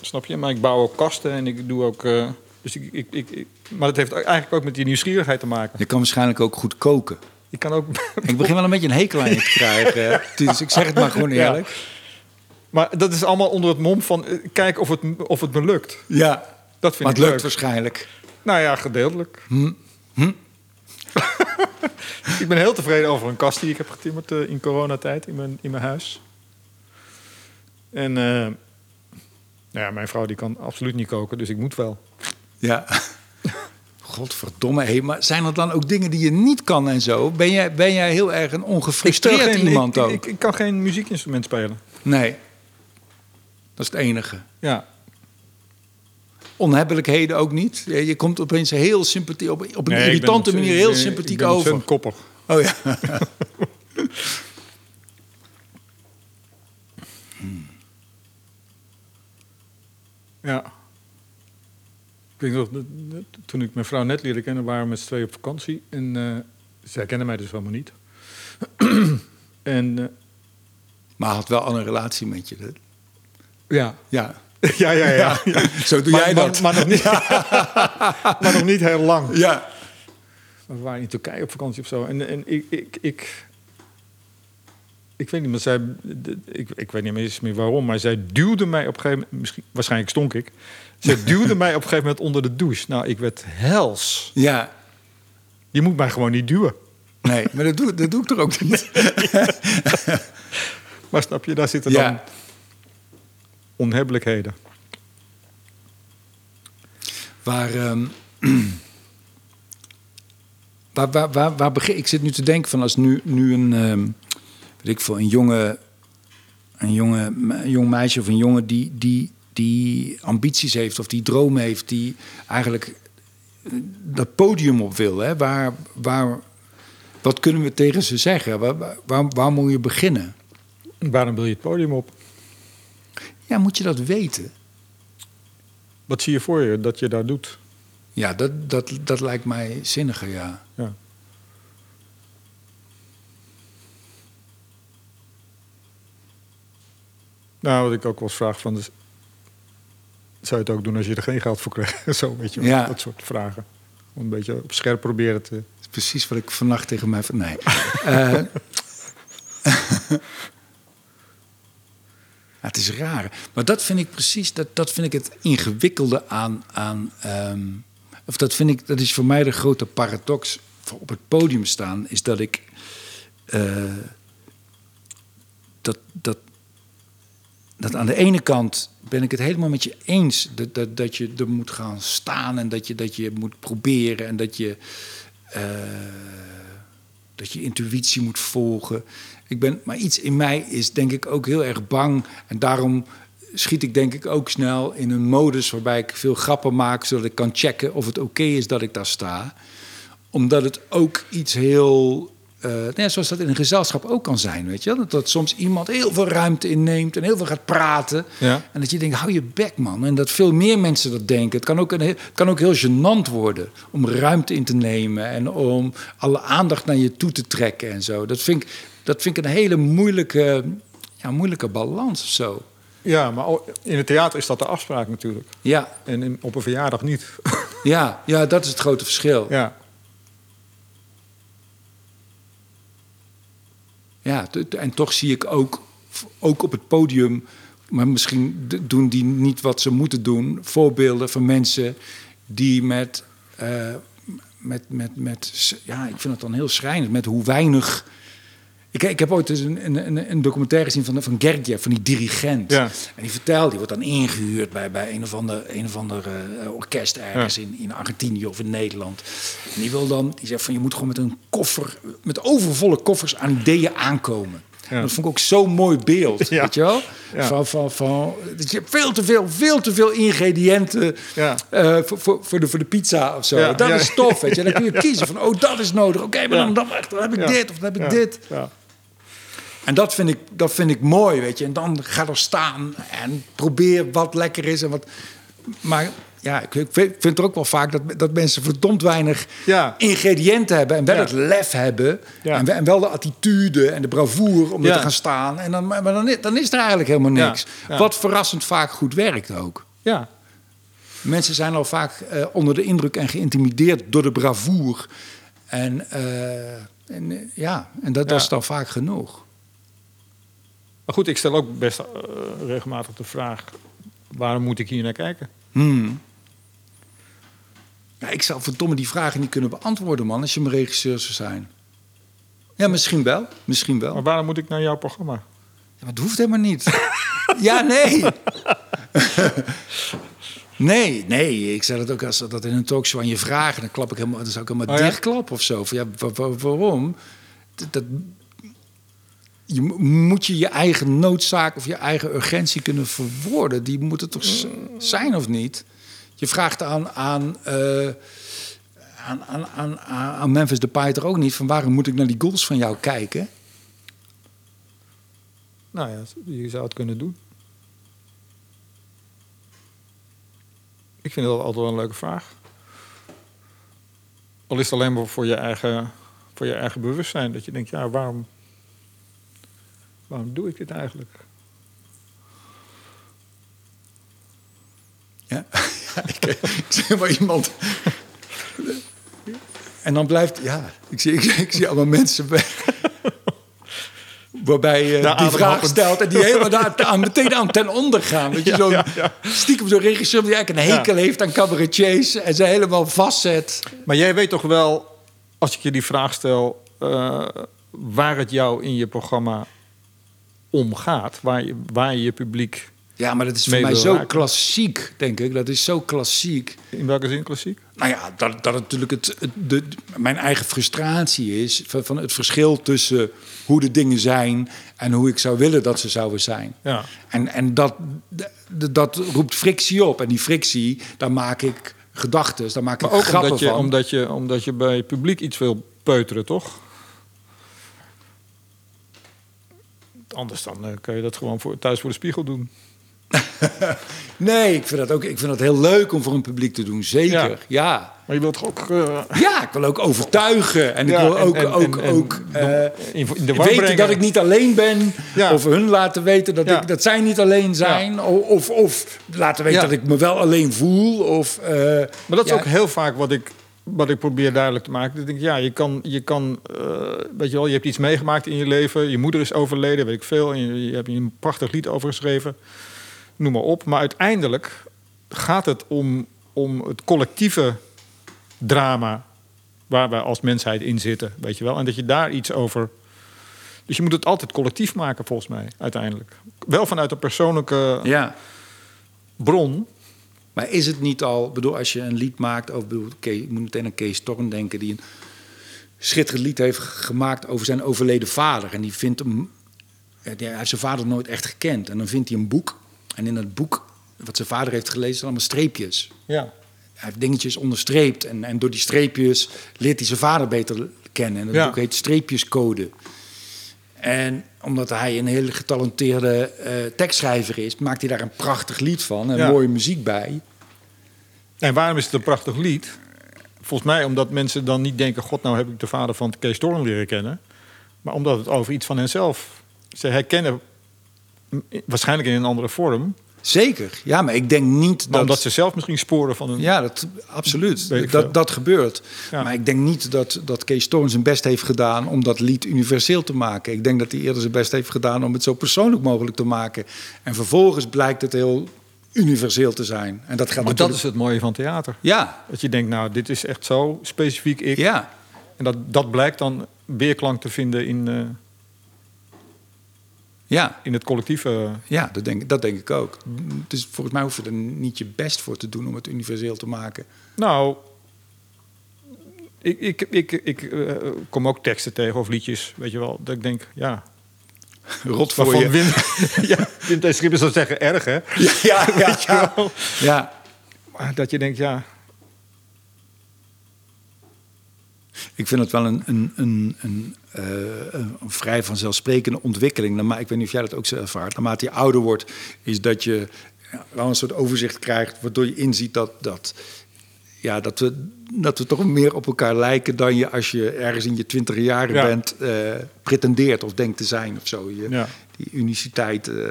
Snap je? Maar ik bouw ook kasten en ik doe ook... eh, dus ik, ik, ik, ik- maar dat heeft eigenlijk ook met die nieuwsgierigheid te maken. Je kan waarschijnlijk ook goed koken. Ik kan ook... Ik begin wel een beetje een hekel aan je te krijgen. Dus ik zeg het maar gewoon Ja. eerlijk. Maar dat is allemaal onder het mom van... eh, kijk of het, of het me lukt. Ja, Dat vind maar het ik lukt leuk. waarschijnlijk. Nou ja, gedeeltelijk. Hm. Hm. ik ben heel tevreden over een kast die ik heb getimmerd eh, in coronatijd in mijn, in mijn huis. En eh, nou ja, mijn vrouw die kan absoluut niet koken, dus ik moet wel. Ja. Godverdomme. Hey, maar zijn er dan ook dingen die je niet kan en zo? Ben jij, ben jij heel erg een Ik ongefrustreerd geen- iemand ik, ook? Ik, ik kan geen muziekinstrument spelen. nee. Dat is het enige. Ja. Onhebbelijkheden ook niet. Je komt opeens heel sympathiek, op, op een Nee, ik ben irritante manier heel ben- sympathiek ik ben over. koppig. Oh ja. Ja. Ik weet nog, toen ik mijn vrouw net leerde kennen, waren we met z'n tweeën op vakantie. En eh, zij kende mij dus helemaal niet. en eh, Maar had wel al een relatie met je. hè? ja. Ja. ja, ja, ja. Zo doe maar, jij maar- dat. Maar, nog niet, maar nog niet heel lang. Ja. We waren in Turkije op vakantie of zo. En, en ik, ik, ik, ik weet niet, maar zij, ik, ik weet niet eens meer waarom, maar zij duwde mij op een gegeven moment, misschien, waarschijnlijk stonk ik. Zij duwde mij op een gegeven moment onder de douche. Nou, ik werd hels. Ja. Je moet mij gewoon niet duwen. Nee, maar dat doe, dat doe ik toch ook niet. Maar snap je, daar zitten Ja. dan onhebbelijkheden. Waar, ehm, waar, waar, waar, waar begin ik? zit nu te denken van als nu, nu een, weet ik veel, een jonge, een jonge, een jong meisje of een jongen die, die, die ambities heeft of die droom heeft, die eigenlijk dat podium op wil. Hè? Waar, waar, wat kunnen we tegen ze zeggen? Waar, waar, waar moet je beginnen? Waarom wil je het podium op? Ja, moet je dat weten? Wat zie je voor je dat je daar doet? Ja, dat, dat, dat lijkt mij zinniger, ja. Ja. Nou, wat ik ook wel eens vraag van... Dus, zou je het ook doen als je er geen geld voor krijgt? Zo, weet je Ja. dat soort vragen. Om een beetje op scherp proberen te... Precies wat ik vannacht tegen mij... Nee. Eh, het is raar. Maar dat vind ik precies, dat, dat vind ik het ingewikkelde aan. aan ehm, of dat vind ik, dat is voor mij de grote paradox op het podium staan, is dat ik. eh, dat, dat, dat aan de ene kant ben ik het helemaal met je eens dat, dat, dat je er moet gaan staan en dat je, dat je moet proberen en dat je. eh, dat je intuïtie moet volgen. Ik ben, maar iets in mij is denk ik ook heel erg bang. En daarom schiet ik denk ik ook snel in een modus waarbij ik veel grappen maak... zodat ik kan checken of het oké is dat ik daar sta. Omdat het ook iets heel... eh, nou ja, zoals dat in een gezelschap ook kan zijn, weet je wel? Dat, dat soms iemand heel veel ruimte inneemt en heel veel gaat praten. Ja. En dat je denkt, hou je bek, man. En dat veel meer mensen dat denken. Het kan ook, een, het kan ook heel gênant worden om ruimte in te nemen... en om alle aandacht naar je toe te trekken en zo. Dat vind ik, dat vind ik een hele moeilijke, ja, moeilijke balans of zo. Ja, maar in het theater is dat de afspraak natuurlijk. Ja, En in- op een verjaardag niet. ja, ja, dat is het grote verschil. ja. Ja, en toch zie ik ook, ook op het podium, maar misschien doen die niet wat ze moeten doen, voorbeelden van mensen die met, eh, met, met, met ja, ik vind het dan heel schrijnend, met hoe weinig. Ik, ik heb ooit eens een, een, een- een documentaire gezien van, van Gergiev, van die dirigent. Ja. En die vertelt, die wordt dan ingehuurd bij, bij een of ander, een of ander eh, orkest ergens in, in Argentinië of in Nederland. En die wil dan, die zegt van je moet gewoon met een koffer, met overvolle koffers aan ideeën aankomen. Ja. Dat vond ik ook zo'n mooi beeld, Ja. weet je wel? Ja. Van, van, van, dat je hebt veel te veel, veel te veel ingrediënten eh, voor, voor, voor, de, voor de pizza of zo. Dat is tof, weet je. Dan kun je kiezen van, oh, dat is nodig. Oké, maar dan, dan, dan heb ik dit of dan heb ik Ja. dit. En dat vind, ik, dat vind ik mooi, weet je. En dan ga er staan en probeer wat lekker is en wat... Maar ja, ik vind er ook wel vaak dat, dat mensen verdomd weinig Ja. ingrediënten hebben... en wel Ja. het lef hebben Ja. en, we- en wel de attitude en de bravoure om er te gaan staan. En dan, maar dan, is- dan is er eigenlijk helemaal niks. Wat verrassend vaak goed werkt ook. ja. Mensen zijn al vaak eh, onder de indruk en geïntimideerd door de bravoure. En, eh, en eh, ja, en dat, dat is dan vaak genoeg. Maar goed, ik stel ook best eh, regelmatig de vraag... waarom moet ik hier naar kijken? Hmm. Ja, ik zou verdomme die vragen niet kunnen beantwoorden, man, als je mijn regisseur zou zijn. Ja, misschien wel. Misschien wel. Maar waarom moet ik naar jouw programma? Ja, maar het hoeft helemaal niet. ja, nee. nee, nee. Ik zei dat ook als dat in een talkshow aan je vragen. Dan, klap ik helemaal, dan zou ik helemaal Oh ja? dichtklappen of zo. Van, ja, wa- wa- waarom? Dat, dat- je, mo- moet je je eigen noodzaak of je eigen urgentie kunnen verwoorden. Die moet het toch zijn of niet? Je vraagt aan, aan, eh, aan, aan, aan, Memphis Depay ook niet... van waarom moet ik naar die goals van jou kijken? Nou ja, je zou het kunnen doen. Ik vind dat altijd wel een leuke vraag. Al is het alleen maar voor je eigen, voor je eigen bewustzijn. Dat je denkt, ja, waarom, waarom doe ik dit eigenlijk? Ja, ik, ik zie maar iemand. En dan blijft, ja, ik zie, ik, ik zie allemaal mensen bij, waarbij je Daar die vraag stelt en die helemaal daar, aan, meteen aan ten onder gaan. Dat je Ja, zo'n ja, ja. stiekem zo'n regisseur die eigenlijk een hekel heeft aan cabaretiers en ze helemaal vastzet. Maar jij weet toch wel, als ik je die vraag stel, eh, waar het jou in je programma om gaat, waar je waar je, je publiek, Ja, maar dat is voor mij zo raken. klassiek, denk ik. Dat is zo klassiek. in welke zin klassiek? Nou ja, dat, dat natuurlijk het, het- de, mijn eigen frustratie is van, van het verschil tussen hoe de dingen zijn en hoe ik zou willen dat ze zouden zijn. Ja. En, en dat, dat roept frictie op. En die frictie, daar maak ik gedachten. Daar maak ik Maar ook grappen omdat je, van. omdat, je, omdat je bij het publiek iets wil peuteren, toch? Anders dan eh, kan je dat gewoon voor, thuis voor de spiegel doen. Nee, ik vind, dat ook, ik vind dat heel leuk om voor een publiek te doen. Zeker, Ja. ja. Maar je wilt toch ook... eh, Ja, ik wil ook overtuigen. En ik wil ook, en- ook, en- ook war weten brengen. dat ik niet alleen ben. Ja. Of hun laten weten dat, ik, dat zij niet alleen zijn. Of, of laten weten dat ik me wel alleen voel. Of, Maar dat is ook heel vaak wat ik, wat ik probeer duidelijk te maken. Dat ik denk, ja, je kan, je kan eh, weet je wel, je hebt iets meegemaakt in je leven. Je moeder is overleden, weet ik veel. En je, je hebt hier een prachtig lied over geschreven. Noem maar op. Maar uiteindelijk gaat het om, om het collectieve drama waar wij als mensheid in zitten, weet je wel. En dat je daar iets over... Dus je moet het altijd collectief maken, volgens mij, uiteindelijk. Wel vanuit een persoonlijke ja. bron. Maar is het niet al, bedoel, als je een lied maakt over, bedoel, ik moet meteen aan Kees Storm denken, die een schitterend lied heeft gemaakt over zijn overleden vader. En die vindt hem, hij heeft zijn vader nooit echt gekend. En dan vindt hij een boek. En in dat boek, wat zijn vader heeft gelezen, zijn allemaal streepjes. Ja. Hij heeft dingetjes onderstreept. En, en door die streepjes leert hij zijn vader beter kennen. En dat Ja. boek heet Streepjescode. En omdat hij een hele getalenteerde eh, tekstschrijver is, maakt hij daar een prachtig lied van. En Ja. mooie muziek bij. En waarom is het een prachtig lied? Volgens mij omdat mensen dan niet denken... God, nou heb ik de vader van Kees Storm leren kennen. Maar omdat het over iets van henzelf... Ze herkennen waarschijnlijk in een andere vorm. Zeker. Ja, maar ik denk niet Maar dat... omdat ze zelf misschien sporen van een... Ja, dat, absoluut. Dat, dat gebeurt. Ja. Maar ik denk niet dat, dat Kees Storm zijn best heeft gedaan om dat lied universeel te maken. Ik denk dat hij eerder zijn best heeft gedaan om het zo persoonlijk mogelijk te maken. En vervolgens blijkt het heel universeel te zijn. En dat gaat maar dat is het mooie van theater. Ja, Dat je denkt, nou, dit is echt zo specifiek ik. ja. En dat, dat blijkt dan weerklank te vinden in, eh, Ja, in het collectieve. ja dat, denk, dat denk ik ook. Dus volgens mij hoef je er niet je best voor te doen om het universeel te maken. Nou, ik, ik, ik, ik eh, kom ook teksten tegen of liedjes, weet je wel. Dat ik denk, ja, Rot voor Waarvan je. Wim, ja, Wim T. Schippers zou zeggen, erg hè? Ja, ja, ja, Weet je ja. wel? ja. Maar dat je denkt, ja, Ik vind het wel een, een, een, een, eh, een vrij vanzelfsprekende ontwikkeling. Maar ik weet niet of jij dat ook zo ervaart. Naarmate je ouder wordt, is dat je ja, wel een soort overzicht krijgt... waardoor je inziet dat, dat, ja, dat, we, dat we toch meer op elkaar lijken... dan je als je ergens in je twintig jaren Ja. bent eh, pretendeert of denkt te zijn of zo. Je, Ja. Die uniciteit, eh,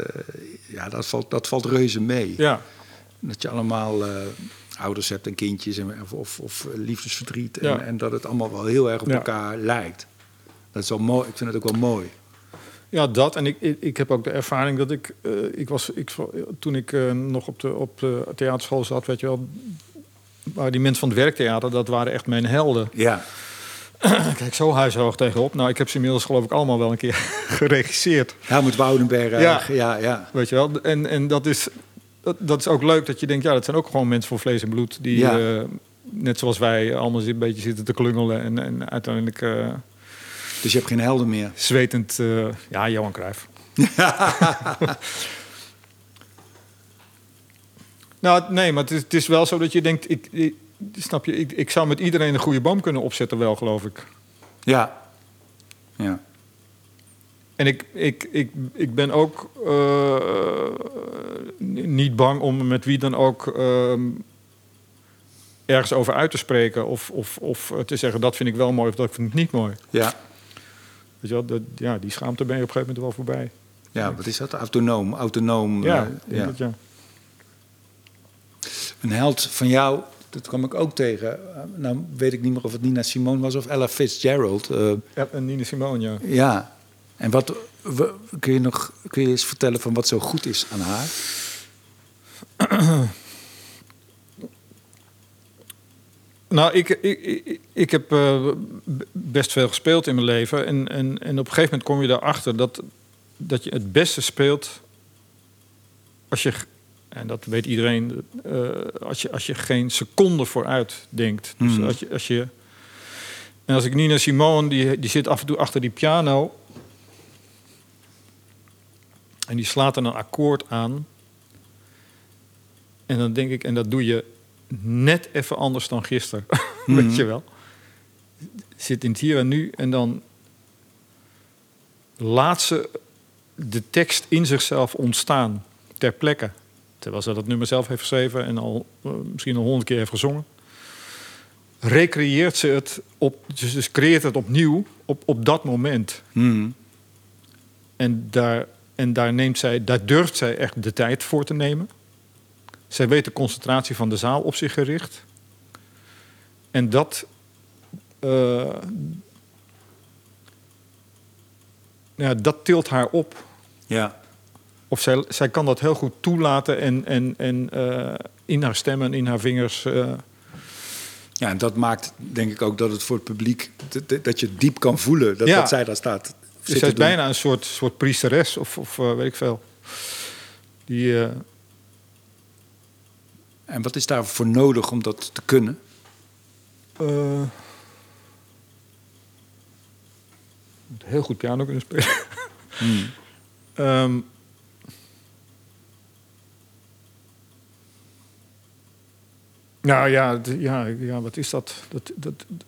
ja, dat valt, dat valt reuze mee. ja. Dat je allemaal ouders hebt en kindjes en, of, of, of liefdesverdriet. En, en dat het allemaal wel heel erg op elkaar lijkt. Dat is wel mooi. Ik vind het ook wel mooi. Ja, dat. En ik, ik, ik heb ook de ervaring dat ik... eh, ik was, ik, toen ik eh, nog op de, op de theaterschool zat, weet je wel... Maar die mensen van het werktheater, dat waren echt mijn helden. Ja, Kijk, zo huishoog tegenop. Nou, ik heb ze inmiddels geloof ik allemaal wel een keer geregisseerd. Helmut Woudenberg. Ja. Ja, ja, ja. Weet je wel? En, en dat, is, dat, dat is ook leuk dat je denkt, ja, dat zijn ook gewoon mensen voor vlees en bloed. Die, Ja. eh, net zoals wij, allemaal een beetje zitten te klungelen. En, en uiteindelijk eh, Dus je hebt geen helden meer. zwetend, eh, ja, Johan Cruijff. nou, nee, maar het is, het is wel zo dat je denkt, ik, ik- snap je, ik, ik zou met iedereen een goede boom kunnen opzetten wel, geloof ik. Ja. Ja. En ik, ik, ik, ik ben ook eh, niet bang om met wie dan ook ehm, ergens over uit te spreken. Of, of, of te zeggen dat vind ik wel mooi of dat vind ik niet mooi. Ja. Weet je wel, dat, ja, die schaamte ben je op een gegeven moment wel voorbij. Ja, wat is dat? Autonoom. Autonoom. Ja, eh, dat ja. Een held van jou, dat kwam ik ook tegen. Eh, Nou weet ik niet meer of het Nina Simone was of Ella Fitzgerald. Eh, ja. En Nina Simone, ja. ja. En wat, kun je nog kun je eens vertellen van wat zo goed is aan haar? Nou, ik, ik, ik, ik heb eh, best veel gespeeld in mijn leven. En, en, en op een gegeven moment kom je erachter dat, dat je het beste speelt als je, en dat weet iedereen, eh, als, je, als je geen seconde vooruit denkt. Dus Hmm. als je, als je. En als ik Nina Simone, die, die zit af en toe achter die piano. En die slaat dan een akkoord aan. En dan denk ik, en dat doe je net even anders dan gisteren. Weet je wel. Zit in het hier en nu en dan laat ze de tekst in zichzelf ontstaan ter plekke. Terwijl ze dat nummer zelf heeft geschreven en al uh, misschien al honderd keer heeft gezongen. Recreëert ze het op, dus, creëert het opnieuw op, op dat moment. Hmm. En daar, en daar neemt zij, daar durft zij echt de tijd voor te nemen. Zij weet de concentratie van de zaal op zich gericht. En dat. Uh, ja, dat tilt haar op. Ja. Of zij, zij kan dat heel goed toelaten en, en, en uh, in haar stem en in haar vingers. Uh... Ja, en dat maakt denk ik ook dat het voor het publiek. dat, je diep kan voelen dat, ja. dat zij daar staat. Zij is bijna een soort, soort priesteres of, of uh, weet ik veel. Die. En wat is daarvoor nodig om dat te kunnen? Uh, heel goed piano kunnen spelen. Um, nou ja, ja, ja, wat is dat? dat, dat, dat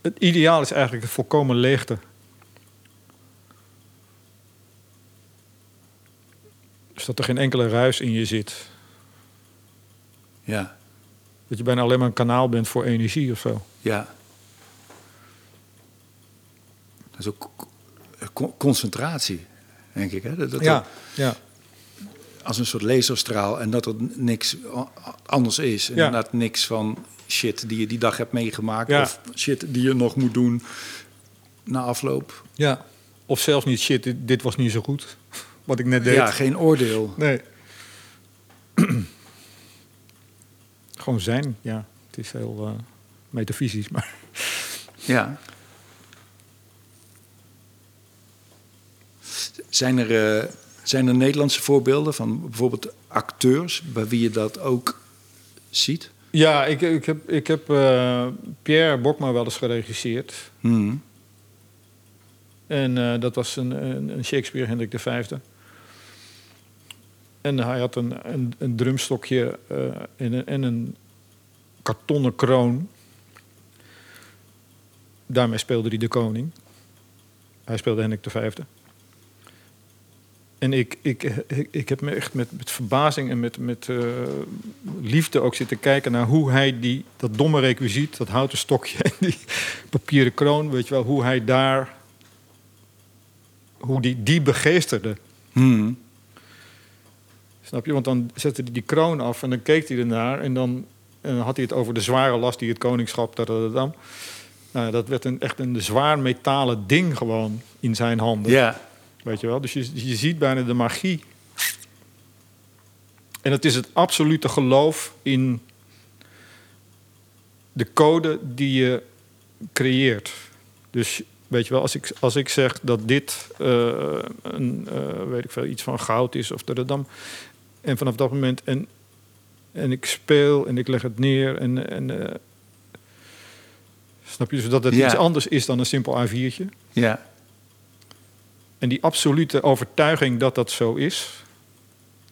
het ideaal is eigenlijk de volkomen leegte. Dat er geen enkele ruis in je zit. Ja. Dat je bijna alleen maar een kanaal bent voor energie of zo. Ja. Dat is ook concentratie, denk ik. Hè? Dat, dat ja, ja. Als een soort laserstraal en dat er niks anders is. En ja. inderdaad niks van shit die je die dag hebt meegemaakt. Ja. Of shit die je nog moet doen na afloop. Ja. Of zelfs niet shit, dit, dit was niet zo goed. Wat ik net deed. Ja, geen oordeel. Nee. Gewoon zijn, ja. Het is heel uh, metafysisch, maar... Ja. Zijn er, uh, zijn er Nederlandse voorbeelden van bijvoorbeeld acteurs... bij wie je dat ook ziet? Ja, ik, ik heb, ik heb uh, Pierre Bokma wel eens geregisseerd. Hmm. En uh, dat was een, een, een Shakespeare, Hendrik V. En hij had een, een, een drumstokje uh, en, een, en een kartonnen kroon. Daarmee speelde hij de koning. Hij speelde Hendrik V. En ik, ik, ik, ik heb me echt met, met verbazing en met, met uh, liefde ook zitten kijken naar hoe hij die, dat domme requisiet, dat houten stokje en die papieren kroon, weet je wel, hoe hij daar, hoe die, die begeesterde. Hmm. Snap je? Want dan zette hij die kroon af en dan keek hij ernaar en dan, en dan had hij het over de zware last die het koningschap. Dadadadam. Nou, dat werd een, echt een zwaar metalen ding gewoon in zijn handen. Ja. Weet je wel? Dus je, je ziet bijna de magie. En het is het absolute geloof in de code die je creëert. Dus weet je wel, als ik, als ik zeg dat dit uh, een, uh, weet ik veel, iets van goud is of dan. En vanaf dat moment, en, en ik speel en ik leg het neer en, en uh, snap je, dus dat het Ja. iets anders is dan een simpel A4'tje. Ja. En die absolute overtuiging dat dat zo is,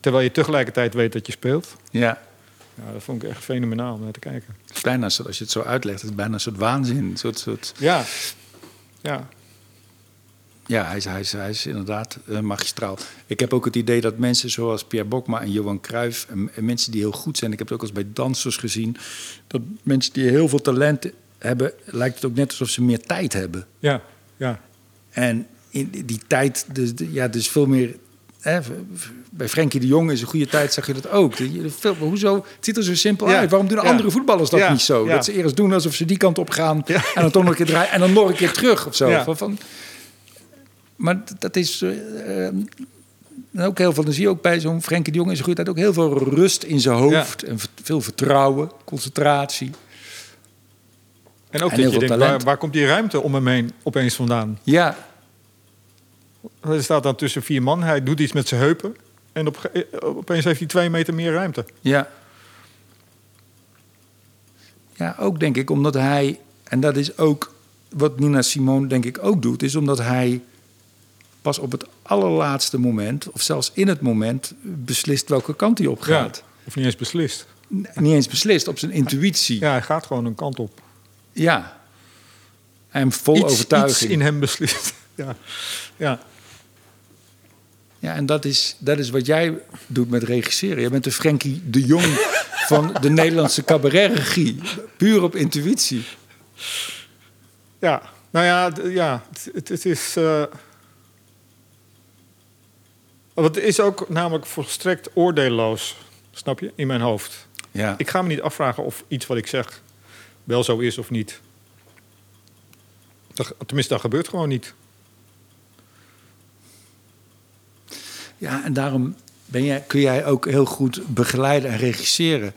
terwijl je tegelijkertijd weet dat je speelt, Ja. ja, dat vond ik echt fenomenaal om naar te kijken. Het is bijna, zo- als je het zo uitlegt, het is bijna een soort waanzin. Een soort, soort, Ja, ja, ja, hij is, hij, is, hij is inderdaad eh, magistraal. Ik heb ook het idee dat mensen zoals Pierre Bokma en Johan Cruijff... En, en mensen die heel goed zijn, ik heb het ook al eens bij dansers gezien... dat mensen die heel veel talent hebben, lijkt het ook net alsof ze meer tijd hebben. ja, ja. En in die- tijd, dus, ja, dus veel meer. Hè, bij Frenkie de Jong is een goede tijd, zag je dat ook. Veel, hoezo? Het ziet er zo simpel Ja, uit. Waarom doen ja. andere voetballers dat Ja, niet zo? Dat ze eerst doen alsof ze die kant op gaan en dan toch nog een keer draaien en dan nog een keer terug of zo. Van- maar dat is. eh, eh, ook heel veel, dan zie je ook bij zo'n Frenkie de Jong in zijn goede tijd ook heel veel rust in zijn hoofd en veel vertrouwen, concentratie. En ook En dat je denkt, waar, waar komt die ruimte om hem heen opeens vandaan? Ja, Hij staat dan tussen vier man, hij doet iets met zijn heupen. En op, eh, opeens heeft hij twee meter meer ruimte. Ja. Ja, ook denk ik omdat hij, en dat is ook wat Nina Simone denk ik ook doet, is omdat hij pas op het allerlaatste moment, of zelfs in het moment, beslist welke kant hij op gaat. Ja, Of niet eens beslist. N- Niet eens beslist op zijn intuïtie. Ja, hij gaat gewoon een kant op. Ja. En vol iets, overtuiging. Iets in hem beslist. ja. ja. Ja, en dat is, dat is wat jij doet met regisseren. Je bent de Frenkie de Jong van de Nederlandse cabaretregie. Puur op intuïtie. Ja, nou ja, ja het, het, het is. eh want het is ook namelijk volstrekt oordeelloos, snap je, in mijn hoofd. Ja. Ik ga me niet afvragen of iets wat ik zeg wel zo is of niet. Dat, tenminste, dat gebeurt gewoon niet. Ja, en daarom ben jij, kun jij ook heel goed begeleiden en regisseren.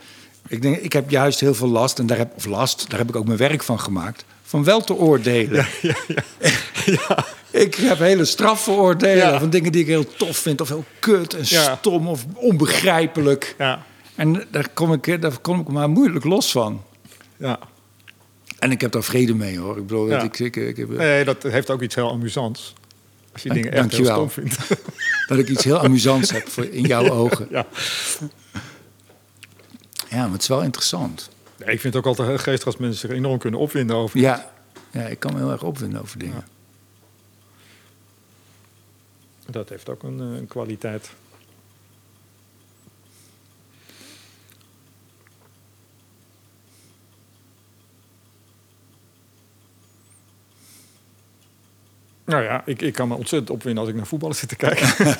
Ik denk, ik heb juist heel veel last, en daar heb, of last, daar heb ik ook mijn werk van gemaakt, van wel te oordelen. Ik heb hele straffe oordelen Ja. van dingen die ik heel tof vind, of heel kut en Ja. stom of onbegrijpelijk. Ja, En daar kom, ik, daar kom ik maar moeilijk los van. ja. En ik heb daar vrede mee hoor. Ik bedoel, Ja. ik, ik, ik heb, Nee, dat heeft ook iets heel amusants. Als je dingen echt heel stom vindt. dat ik iets heel amusants heb voor, in jouw ogen. ja. Ja, maar het is wel interessant. Nee, ik vind het ook altijd geestig als mensen zich enorm kunnen opwinden over. Ja, ja ik kan me heel erg opwinden over dingen. Dat heeft ook een, eh, een kwaliteit. Nou ja, ik, ik kan me ontzettend opwinden als ik naar voetballen zit te kijken.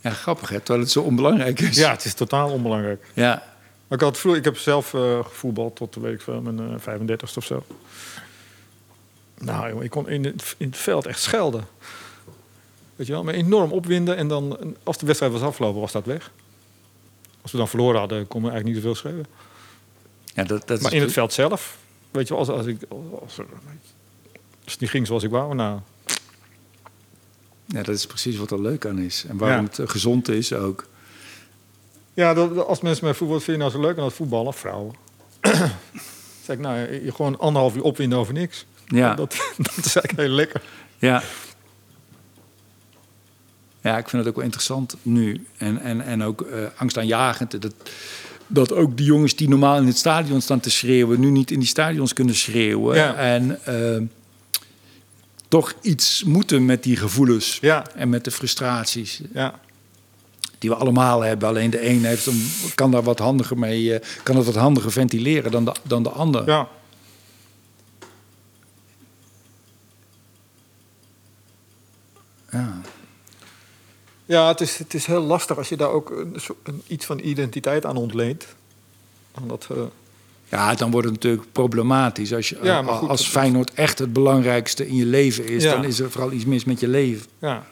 Ja, grappig hè, terwijl het zo onbelangrijk is. ja, het is totaal onbelangrijk. ja. Maar ik, had vroeger, ik heb zelf eh gevoetbald tot, weet ik veel, mijn eh 35 of zo. Nou, jongen, ik kon in het, in het veld echt schelden. Weet je wel, me enorm opwinden. En dan, als de wedstrijd was afgelopen, was dat weg. Als we dan verloren hadden, kon me eigenlijk niet zoveel schelen. ja dat, dat Maar is in het veld zelf, weet je wel, als, als, ik, als, als het niet ging zoals ik wou, nou, Ja, dat is precies wat er leuk aan is. En waarom Ja. het eh, gezond is ook. Ja, dat, als mensen mij voetbal vinden nou zo leuk aan het voetballen, vrouwen. zeg ik, nou, je gewoon anderhalf uur opwinden over niks. Ja, Dat, dat is eigenlijk heel lekker. ja. Ja, ik vind het ook wel interessant nu. En, en, en ook eh, angstaanjagend. Dat, dat ook die jongens die normaal in het stadion staan te schreeuwen... nu niet in die stadions kunnen schreeuwen. Ja. En eh, toch iets moeten met die gevoelens. Ja, En met de frustraties. ja, die we allemaal hebben. Alleen de een heeft een, kan daar wat handiger mee, eh, kan het wat handiger ventileren dan de, dan de ander. ja. Ja. Ja, het is, het is heel lastig als je daar ook een, een, iets van identiteit aan ontleent. Aan dat, eh, Ja, dan wordt het natuurlijk problematisch. Als, je, Ja, maar goed, als Feyenoord echt het belangrijkste in je leven is, Ja. dan is er vooral iets mis met je leven. ja.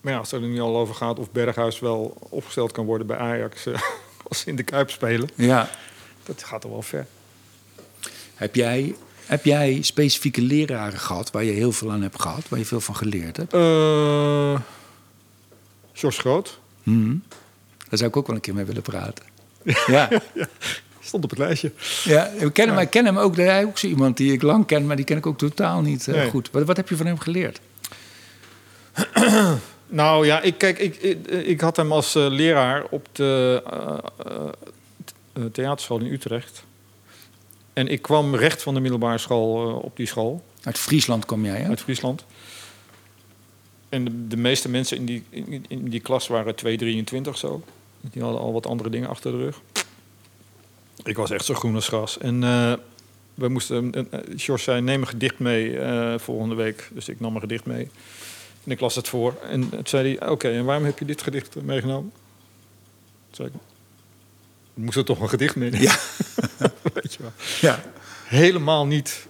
Maar ja, als het er nu al over gaat of Berghuis wel opgesteld kan worden bij Ajax eh, als ze in de Kuip spelen, Ja. dat gaat er wel ver. Heb jij, heb jij specifieke leraren gehad waar je heel veel aan hebt gehad, waar je veel van geleerd hebt? Eh George Groot Hm. Daar zou ik ook wel een keer mee willen praten. Ja, stond op het lijstje. ja ik, ken hem, ik ken hem ook. Hij is ook zo iemand die ik lang ken, maar die ken ik ook totaal niet eh, Nee. goed. Wat, wat heb je van hem geleerd? Nou ja, ik, kijk, ik, ik, ik had hem als eh, leraar op de theaterschool in Utrecht. En ik kwam recht van de middelbare school eh, op die school, Uit Friesland kom jij, hè? uit Friesland. En de, de meeste mensen in die, in, in die klas waren 2,23 zo. Die hadden al wat andere dingen achter de rug. Ik was echt zo groen als gras. En eh, we moesten, uh, George zei, neem een gedicht mee volgende week. Dus ik nam een gedicht mee. En ik las het voor. En toen zei hij, oké, en waarom heb je dit gedicht meegenomen? Toen zei ik moest er toch een gedicht mee Ja. Weet je wel. Ja. Helemaal niet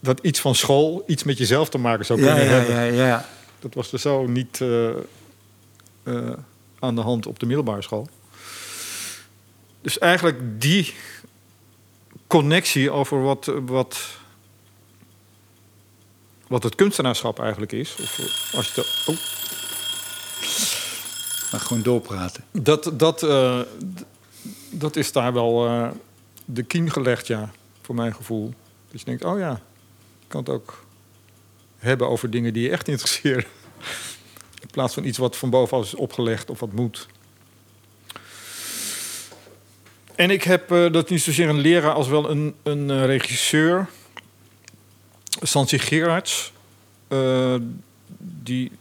dat iets van school iets met jezelf te maken zou Ja, kunnen ja, hebben. ja, ja. Dat was er zo niet eh, eh, aan de hand op de middelbare school. Dus eigenlijk die connectie over wat, wat, wat het kunstenaarschap eigenlijk is. Of als je dat, oh, Maar gewoon doorpraten. dat, dat, eh, dat is daar wel eh, de kiem gelegd, ja, voor mijn gevoel. Dus je denkt, oh ja, ik kan het ook hebben over dingen die je echt interesseren. In plaats van iets wat van bovenaf is opgelegd of wat moet. En ik heb, uh, dat niet zozeer een leraar als wel een, een uh, regisseur, Sansi Gerards. Die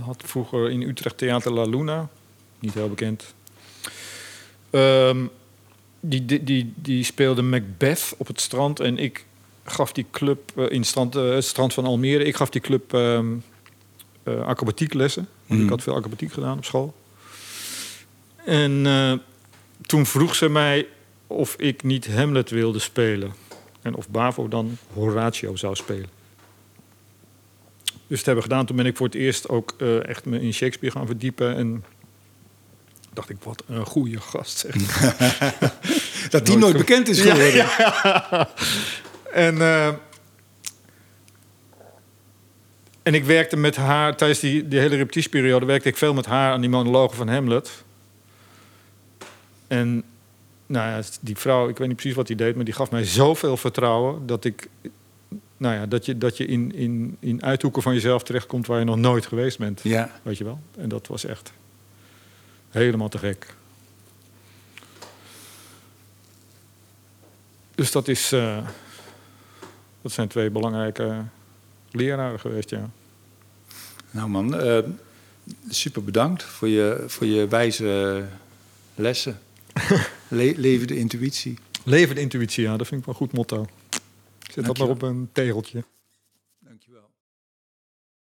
had vroeger in Utrecht Theater La Luna, niet heel bekend. Um, die, die, die, die, speelde Macbeth op het strand en ik gaf die club in het strand, het strand van Almere. Ik gaf die club um, acrobatieklessen. Want mm. ik had veel acrobatiek gedaan op school. En toen vroeg ze mij of ik niet Hamlet wilde spelen. En of Bavo dan Horatio zou spelen. Dus dat hebben we gedaan. Toen ben ik voor het eerst ook echt me in Shakespeare gaan verdiepen. En dacht ik, wat een goede gast zeg. dat die nooit, bekend is geworden. Ja, ja. En, uh, en ik werkte met haar, tijdens die, die hele repetitieperiode... werkte ik veel met haar aan die monologen van Hamlet... En nou ja, die vrouw, ik weet niet precies wat die deed, maar die gaf mij zoveel vertrouwen dat ik, nou ja, dat je, dat je in, in, in uithoeken van jezelf terechtkomt waar je nog nooit geweest bent. Ja. Weet je wel? En dat was echt helemaal te gek. Dus dat is, uh, dat zijn twee belangrijke leraren geweest, ja. Nou man, uh, super bedankt voor je, voor je wijze lessen. Le leven de intuïtie. Leven de intuïtie, ja, dat vind ik wel een goed motto. Ik zet dat maar op een tegeltje.